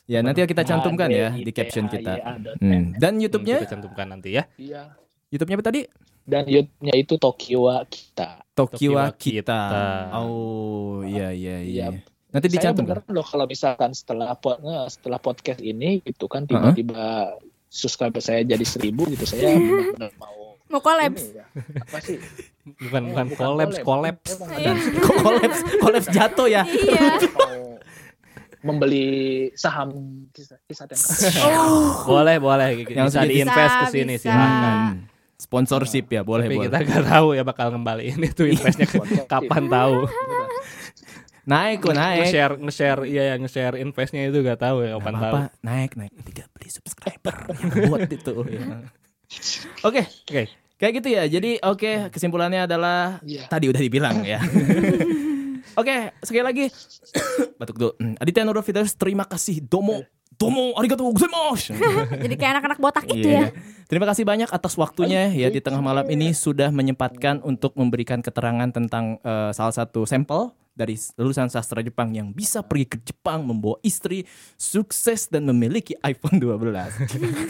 Ya nanti kita cantumkan ya di caption kita. Hmm. Dan
Hmm,
YouTube-nya,
kita cantumkan nanti ya.
Iya.
YouTube-nya apa tadi?
Dan YouTube-nya itu Tokyo kita.
Kita.
Kita.
Oh, iya iya iya.
Iya.
Nanti
Saya
dicantum.
beneran loh kalau misalkan setelah nge- setelah podcast ini gitu kan tiba-tiba subscriber saya jadi seribu gitu saya benar-benar mau
Mau collabs.
ini ya, apa sih
Bukan
Eh,
bukan
Iya.
ada
Kok kolaps, kolaps jatuh ya?
Iya.
mau membeli saham kisah kisah dan
Boleh, boleh
Yang
bisa diinvest ke sini.
Hmm. Sponsorship ya, boleh
Tapi
boleh.
kita nggak tahu ya bakal ngembaliin itu investnya kapan tahu.
Naik kok naik.
Nge-share nge-share iya ya nge-share investnya itu gak tahu ya kapan tahu.
apa-apa, naik naik. Tidak beli subscriber yang buat itu. ya. Oke,
Oke.
kayak gitu ya. Jadi oke, kesimpulannya adalah
Iya.
tadi udah dibilang ya. Oke, sekali lagi batuk dulu. Hmm, Aditya Nurfidas, terima kasih. Domo, domo, arigatou gozaimasu.
Jadi kayak anak-anak botak itu
Iya.
ya.
Terima kasih banyak atas waktunya ya di tengah malam ini sudah menyempatkan untuk memberikan keterangan tentang eh, salah satu sampel dari lulusan sastra Jepang yang bisa pergi ke Jepang membawa istri sukses dan memiliki iPhone 12.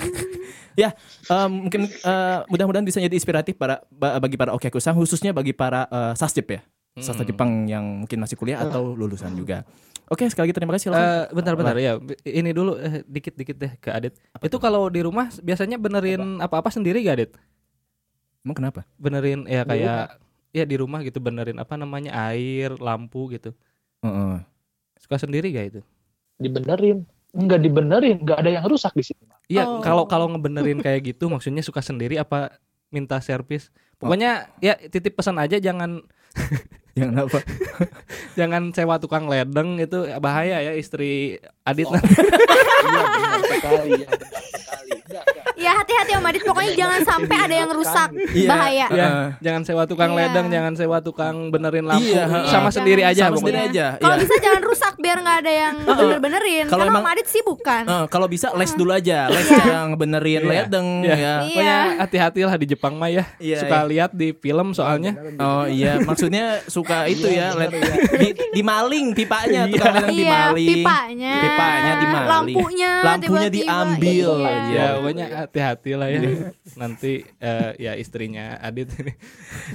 ya, eh, mungkin eh, mudah-mudahan bisa jadi inspiratif para ba- bagi para okekusang khususnya bagi para eh, sasjep ya. Sastra
Hmm.
Jepang yang mungkin masih kuliah atau lulusan juga. Oke, sekali lagi terima kasih. silakan.
Eh, bentar-bentar ya. Ini dulu eh, dikit-dikit deh ke Adit. itu kalau di rumah biasanya benerin apa-apa sendiri gak Adit?
Emang kenapa?
Benerin ya kayak ya di rumah gitu benerin apa namanya air, lampu gitu.
Heeh.
Suka sendiri gak itu?
dibenerin nggak dibenerin nggak ada yang rusak di sini
Iya,
Oh.
kalau kalau ngebenerin kayak gitu maksudnya suka sendiri apa minta servis? Pokoknya ya titip pesan aja jangan
Yang kenapa?
jangan sewa tukang ledeng itu bahaya ya istri Adit
Oh. iya benar sekali ya sekali.
Ya hati-hati Om Adit pokoknya jangan sampai ada yang rusak.
Iya.
Bahaya.
ya,
Heeh.
jangan sewa tukang
Iya.
ledeng, jangan sewa tukang benerin lampu,
Iya,
sama.
Jangan
sendiri aja
Sama sendiri
pokoknya.
aja.
Kalau
iya.
bisa jangan rusak biar nggak ada yang bener-benerin.
Kalau
Karena
emang-
Om Adit sibuk kan.
Eh, kalau bisa les dulu aja, les cara ngebenerin
Iya.
ledeng
Iya.
ya.
Pokoknya hati-hatilah di Jepang mah ya.
Iya,
Suka
iya.
lihat di film soalnya.
Oh iya, maksudnya suka itu
Iya,
ya,
bener,
led- di, dimaling pipanya, tukang ledeng
Iya,
dimaling.
pipanya.
Pipanya dimaling.
Lampunya,
Lampunya
tiba-tiba.
diambil.
Iya.
Iya.
Ya, pokoknya hati-hati lah ya. Nanti eh, ya istrinya Adit ini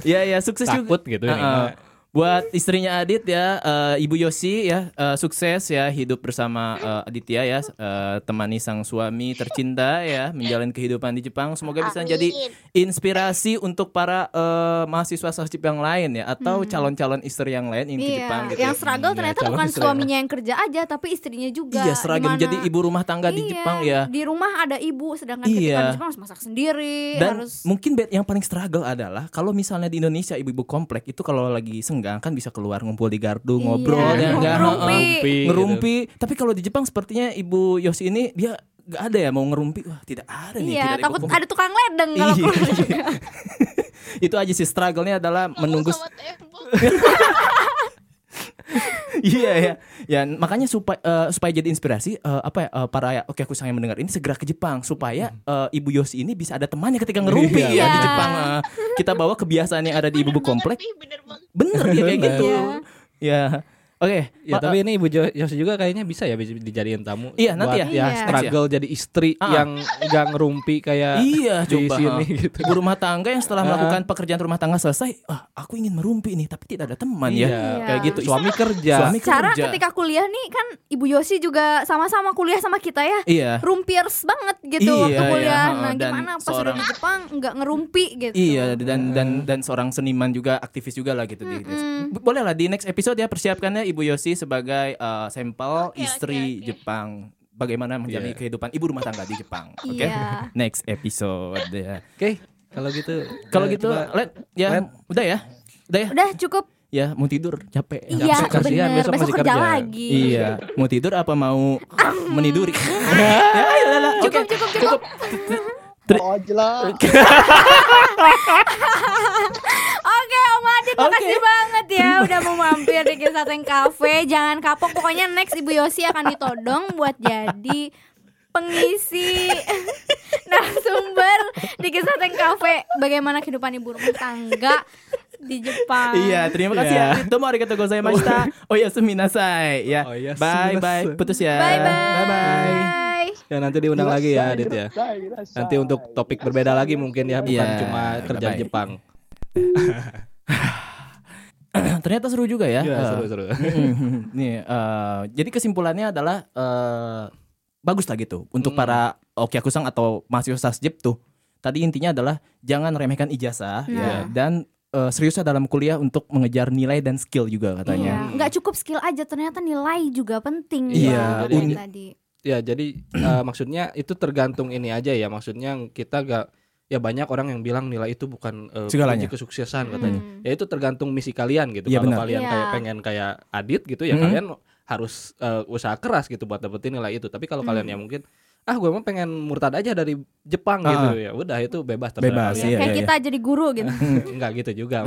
Iya ya, sukses juga.
takut gitu ini
Heeh. Buat istrinya Adit ya, eh, Ibu Yosi ya, eh, sukses ya hidup bersama eh, Aditya ya, eh, temani sang suami tercinta ya, menjalani kehidupan di Jepang. Semoga bisa jadi inspirasi untuk para eh, mahasiswa sasjip yang lain ya, atau calon-calon istri yang lain yang ke
Iya,
Jepang gitu.
yang
ya.
struggle
Iya,
ternyata bukan suaminya yang kerja aja, tapi istrinya juga.
Iya, seragam
Dimana-
jadi ibu rumah tangga di
Iya,
Jepang ya.
Di rumah ada ibu, sedangkan ketika
Iya.
di Jepang harus masak sendiri,
Dan
harus
mungkin yang paling struggle adalah kalau misalnya di Indonesia ibu-ibu komplek itu kalau lagi senggang kan bisa keluar ngumpul di gardu
Iya,
ngobrol ya enggak
ngerumpi.
Ngerumpi, gitu.
ngerumpi. Tapi kalau di Jepang sepertinya Ibu Yosi ini dia nggak ada ya mau ngerumpi. Wah, tidak ada nih.
Iya,
tidak ada
takut ada tukang ledeng kalau
Iya.
keluar
itu aja sih struggle-nya adalah menunggu
tembok.
iya ya. Ya makanya supaya eh, supaya jadi inspirasi eh, apa ya eh, para oke aku sayang mendengar ini segera ke Jepang supaya eh, Ibu Yosi ini bisa ada temannya ketika ngerumpi
Iya.
ya di
Iya.
Jepang. Eh, kita bawa kebiasaan yang ada di ibu
Bener
komplek.
Pi, bener banget.
Bener dia kayak gitu.
Iya.
Ya. Oke.
Ya,
Ma-
tapi ini Ibu Yosi juga kayaknya bisa ya bisa dijadiin tamu.
Iya, nanti
buat
ya.
ya
Iya.
struggle jadi istri
Ah.
yang nggak ngerumpi kayak
Iya
di
coba
sini
ha.
gitu.
Ibu rumah tangga yang setelah
Ah.
melakukan pekerjaan rumah tangga selesai ah aku ingin merumpi nih tapi tidak ada teman ya
Iya.
kayak gitu
Suami kerja.
Suami
Cara
kerja.
ketika kuliah nih kan Ibu Yosi juga sama-sama kuliah sama kita ya.
iya
Rumpiers banget gitu
Iya,
waktu
iya,
kuliah.
ha,
nah,
dan
gimana pas udah
seorang-
di Jepang nggak ngerumpi gitu.
Iya dan dan dan seorang seniman juga aktivis juga lah gitu di
Mm-mm.
boleh lah di next episode ya persiapkannya Ibu Yosi sebagai eh, sampel
Oke,
istri
oke, oke.
Jepang bagaimana menjalani
Iya.
kehidupan ibu rumah tangga di Jepang oke
Iya.
next episode ya
Oke, kalau gitu.
kalau
eh,
gitu
coba-
let ya
Let.
udah ya udah ya
Udah cukup.
ya mau tidur capek
Iya,
Besok kasihan,
bener.
besok
Besok,
masih
kerja,
kerja.
lagi.
Iya, mau tidur apa mau meniduri? ya,
Cukup,
oke.
cukup, cukup.
Oh jelas.
Oke Om Adit makasih banget ya udah mau mampir di Kisah Teng Cafe Jangan kapok pokoknya next Ibu Yosi akan ditodong buat jadi pengisi narasumber di Kisah Teng Cafe Bagaimana kehidupan ibu rumah tangga di Jepang
Iya, terima kasih
Iya.
ya. Domo arigatou gozaimashita. Oh ya, suminasai. Ya.
Oh ya,
bye bye. Putus ya.
Bye bye,
Bye bye.
Ya nanti diundang lagi ya Adit ya.
Nanti
untuk topik berbeda lagi mungkin ya bukan
Iya,
cuma kerja. Jepang.
Ternyata seru juga ya.
Iya,
Eh,
seru-seru.
Nih, eh, jadi kesimpulannya adalah eh, bagus lah gitu untuk
Hmm.
para okiakusang atau mahasiswa sasjip tuh. Tadi intinya adalah jangan remehkan ijazah ya
Nah.
dan eh, seriusnya dalam kuliah untuk mengejar nilai dan skill juga katanya.
Iya, nggak cukup skill aja ternyata nilai juga penting
Iya,
ya, tadi.
Ya jadi eh, maksudnya itu tergantung ini aja ya. Maksudnya kita gak ya banyak orang yang bilang nilai itu bukan eh,
Segalanya.
kunci kesuksesan katanya.
Hmm.
Ya itu tergantung misi kalian gitu.
Iya,
Kalau kalian
Iya.
kayak pengen kayak Adit gitu ya
Hmm.
kalian harus eh, usaha keras gitu buat dapetin nilai itu. Tapi kalau kalian
Hmm.
yang mungkin ah gue mah pengen murtad aja dari Jepang
Ah.
gitu ya. Udah itu bebas terserah
Bebas, iya,
Kayak
iya,
kita jadi guru gitu.
Enggak gitu juga.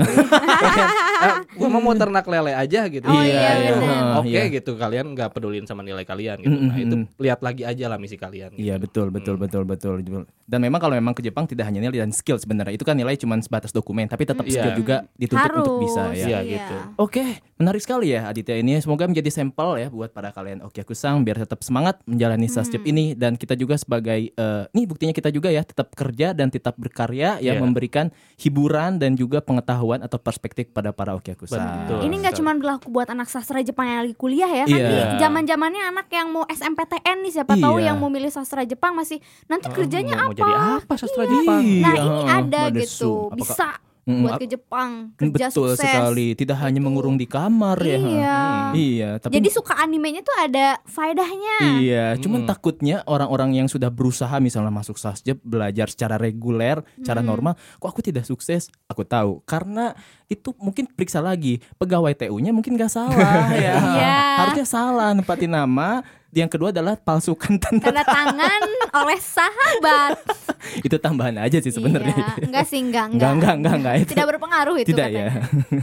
gue mau mau ternak lele aja gitu.
Oh, iya,
iya. Heeh,
Oke
iya.
gitu kalian nggak pedulin sama nilai kalian gitu.
Mm,
Nah
mm,
itu
mm.
lihat lagi aja lah misi kalian. gitu.
Iya betul betul
Hmm.
betul betul betul. Dan memang kalau memang ke Jepang tidak hanya nilai dan skill sebenarnya. Itu kan nilai cuma sebatas dokumen, tapi tetap
Iya.
skill juga dituntut
Harus.
untuk bisa ya.
Iya, gitu.
Oke, menarik sekali ya Aditya ini. Semoga menjadi sampel ya buat para kalian Okiakusang biar tetap semangat menjalani
Hmm.
ini dan kita juga sebagai eh, nih buktinya kita juga ya tetap kerja dan tetap berkarya ya
Iya.
memberikan hiburan dan juga pengetahuan atau perspektif pada para Okiakusang.
Betul.
Ini nggak cuma berlaku buat anak sastra Jepang yang lagi kuliah ya. Kan
Iya.
di zaman-zamannya anak yang mau SMPTN nih siapa tahu
Iya.
yang mau milih sastra Jepang masih nanti
Oh,
kerjanya
mau,
apa?
mau jadi apa sastra
Iya.
Jepang?
Nah,
Iya,
ini ada
Mbak
gitu.
Apakah-
Bisa
Mm,
buat ke Jepang, kerja
Betul
sukses.
sekali, tidak hanya
Gitu.
mengurung di kamar ya.
Iya.
Iya, tapi
Jadi suka animenya tuh ada faedahnya.
Iya, cuman
Hmm.
takutnya orang-orang yang sudah berusaha misalnya masuk sasjep belajar secara reguler, secara
Hmm.
normal, kok aku tidak sukses? Aku tahu karena itu mungkin periksa lagi pegawai TU-nya mungkin nggak salah ya.
Iya.
Harusnya salah nempatin nama. Yang kedua adalah palsukan tanda.
Tanda tangan oleh sahabat.
itu tambahan aja sih sebenarnya.
Iya. Enggak sih, enggak,
Enggak, enggak, enggak, enggak itu.
Tidak berpengaruh itu
Tidak
katanya.
ya.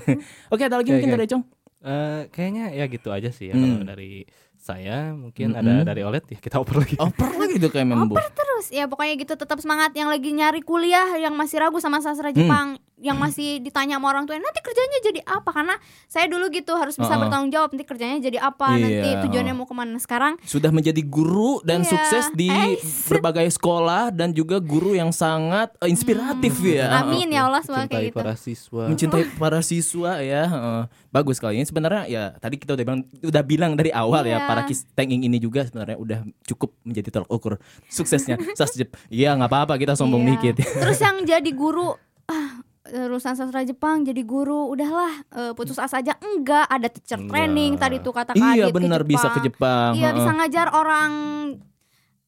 Oke, ada lagi
Oke,
mungkin
oke.
dari Cong?
Eh, kayaknya ya gitu aja sih ya
Hmm.
kalau dari saya mungkin
Mm-mm.
ada dari OLED ya kita oper lagi.
Oper lagi tuh kayak membu.
terus ya pokoknya gitu tetap semangat yang lagi nyari kuliah yang masih ragu sama sastra
Hmm.
Jepang yang masih ditanya sama orang tuanya nanti kerjanya jadi apa karena saya dulu gitu harus bisa
Uh-uh.
bertanggung jawab nanti kerjanya jadi apa
Iya,
nanti tujuannya
uh.
mau ke mana sekarang
Sudah menjadi guru dan
Iya.
sukses di
Ais.
berbagai sekolah dan juga guru yang sangat eh, inspiratif ya.
amin ya Allah semoga
Mencintai
kayak gitu
para siswa.
mencintai para siswa ya heeh. bagus sekali ini sebenarnya ya tadi kita udah bilang udah bilang dari awal ya
Iya.
Para kis tanking ini juga sebenarnya udah cukup menjadi tolak ukur suksesnya. Sasjep iya nggak apa-apa kita sombong
Iya.
dikit.
Terus yang jadi guru ah urusan sastra Jepang jadi guru udahlah eh, putus asa aja. Enggak ada teacher
Enggak.
training tadi tuh kata Kak
iya benar bisa ke Jepang.
Iya bisa ngajar orang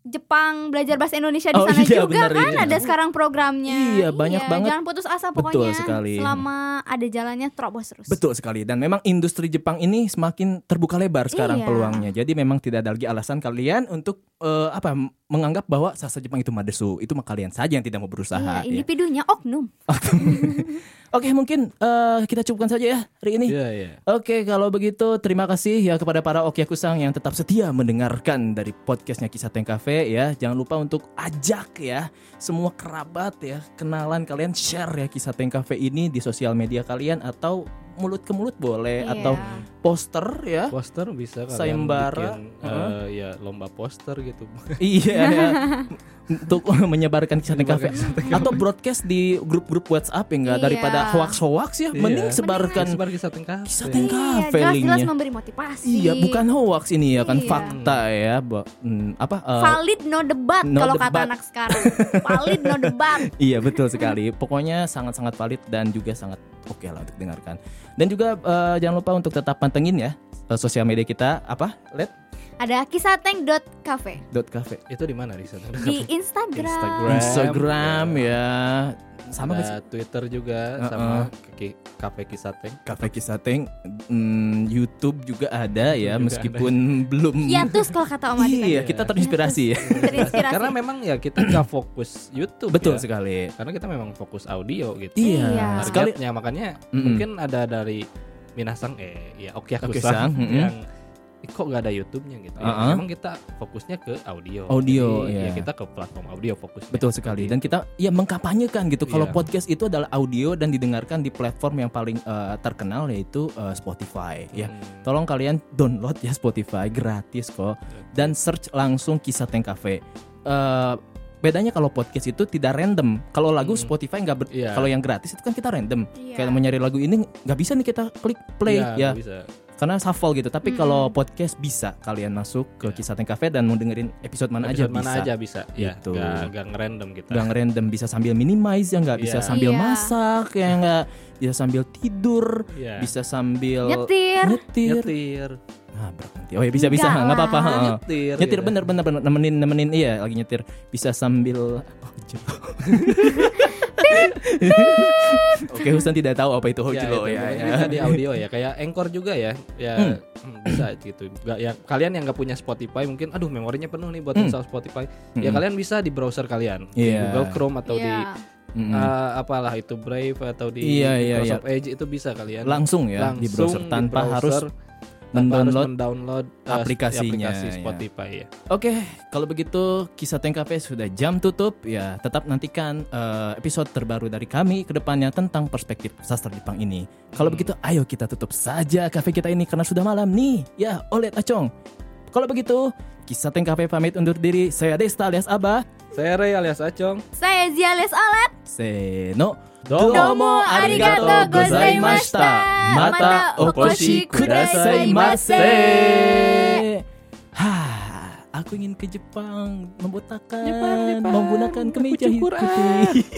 Jepang belajar bahasa Indonesia di
Oh,
sana
iya,
juga
benar,
kan
iya.
ada sekarang programnya.
Iya, banyak banget.
Jangan putus asa
Betul
pokoknya.
sekali.
Selama ada jalannya terobos terus.
Betul sekali dan memang industri Jepang ini semakin terbuka lebar sekarang
Iya.
peluangnya. Jadi memang tidak ada lagi alasan kalian untuk eh, apa menganggap bahwa sastra Jepang itu madesu. Itu mah kalian saja yang tidak mau berusaha.
Iya,
ya.
individunya oknum.
Oke, mungkin eh, kita cukupkan saja ya hari ini.
Iya, iya.
Oke, kalau begitu terima kasih ya kepada para Okyakusang yang tetap setia mendengarkan dari podcastnya Kisah Teng Cafe ya. Jangan lupa untuk ajak ya semua kerabat ya, kenalan kalian share ya Kisah Teng Cafe ini di sosial media kalian atau mulut ke mulut boleh
Iya.
atau poster ya.
Poster bisa kalian
Sayembara,
bikin, eh, ya lomba poster gitu.
iya ya. untuk menyebarkan Kisah Teng Cafe atau broadcast di grup-grup WhatsApp ya enggak
Iya.
daripada hoax-hoax ya. Mending
Iya.
sebarkan
Sebar kisah tengkap.
Kisah Teng
Iya, jelas-jelas
linknya.
memberi motivasi.
Iya, bukan hoax ini ya kan
Iya.
fakta ya, hmm, apa? eh,
valid no debat
no
kalau kata anak sekarang. valid no debat.
iya betul sekali. Pokoknya sangat-sangat valid dan juga sangat oke lah untuk dengarkan. Dan juga eh, jangan lupa untuk tetap pantengin ya eh, sosial media kita apa? Let
Ada kisateng.cafe
dot cafe
Itu di mana di sana?
di Instagram.
Instagram.
Instagram ya. Sama gak sih?
Ada Twitter juga
Uh-uh.
sama Cafe Kisateng.
Cafe Kisateng, hmm, YouTube juga ada ya,
juga
meskipun belum.
Ya terus kalau kata Om Adi
Iya, kita terinspirasi ya.
terinspirasi.
Karena memang ya kita nggak fokus YouTube
Betul
ya.
sekali.
Karena kita memang fokus audio gitu.
Iya,
Iya.
sekali.
Targetnya makanya
Mm-mm.
mungkin ada dari Minasang eh ya Oke aku
Oke-san, mm-mm.
"Ih, kok gak ada YouTube-nya gitu. Ya,
Uh-uh.
memang kita fokusnya ke audio.
Audio,
Jadi,
iya.
ya kita ke platform audio fokus.
Betul sekali. Dan kita ya mengkampanyekan gitu. Kalau
Iya.
podcast itu adalah audio dan didengarkan di platform yang paling eh, terkenal yaitu eh, Spotify. Ya,
Hmm.
tolong kalian download ya Spotify gratis kok. Dan search langsung Kisah Teng Cafe. Eh, bedanya kalau podcast itu tidak random. Kalau lagu
Hmm.
Spotify nggak ber-
Iya.
kalau yang gratis itu kan kita random.
Iya.
Kayak mau nyari lagu ini nggak bisa nih kita klik play
Iya,
ya.
nggak bisa.
Karena shuffle gitu. Tapi
Mm-mm.
kalau podcast bisa kalian masuk ke
Iya.
Kisah Teng Cafe dan mau dengerin episode mana aja
Episode mana
bisa.
aja bisa. Ya,
Gitu.
nggak nggak ngerandom kita.
Gang random bisa sambil minimize ya nggak bisa
Iya.
sambil
Iya.
masak ya nggak bisa sambil tidur
Iya.
bisa sambil
Nyetir.
nyetir
nyetir.
nah berat nanti oh ya bisa bisa
Enggak
nggak apa-apa.
Nyetir.
nyetir
gitu.
bener bener bener nemenin nemenin iya lagi nyetir bisa sambil oh. Oke Husan tidak tahu apa itu hojlo
itu,
ya, ya.
bisa di audio ya kayak Anchor juga ya ya
Hmm.
hmm, bisa gitu Gak, ya kalian yang nggak punya Spotify mungkin aduh memorinya penuh nih buat
Hmm.
install Spotify ya
Mm-mm.
kalian bisa di browser kalian di
Iya.
Google Chrome atau di
Iya.
Mm-mm.
eh, apalah itu Brave atau di
Iya, iya,
Microsoft Edge itu bisa kalian
langsung ya di browser
Langsung
tanpa
browser,
harus
tanpa harus
mendownload
mendownload eh,
aplikasinya,
aplikasi
ya.
Spotify ya.
Oke, kalau begitu kisah Teng Cafe sudah jam tutup ya. Tetap nantikan eh, episode terbaru dari kami ke depannya tentang perspektif sastra Jepang ini. Kalau
Hmm.
begitu, ayo kita tutup saja kafe kita ini karena sudah malam nih. Ya, oleh Acong. Kalau begitu, kisah Teng Cafe pamit undur diri. Saya Desta alias Abah.
Saya Ray alias Acong.
Saya Ziales Alet.
Seno.
Domo arigato gozaimashita. Mata okoshi kudasaimasu.
Hah, aku ingin ke Jepang membotakan
Jepang, Jepang.
menggunakan kemeja
Aku cukur,
putih.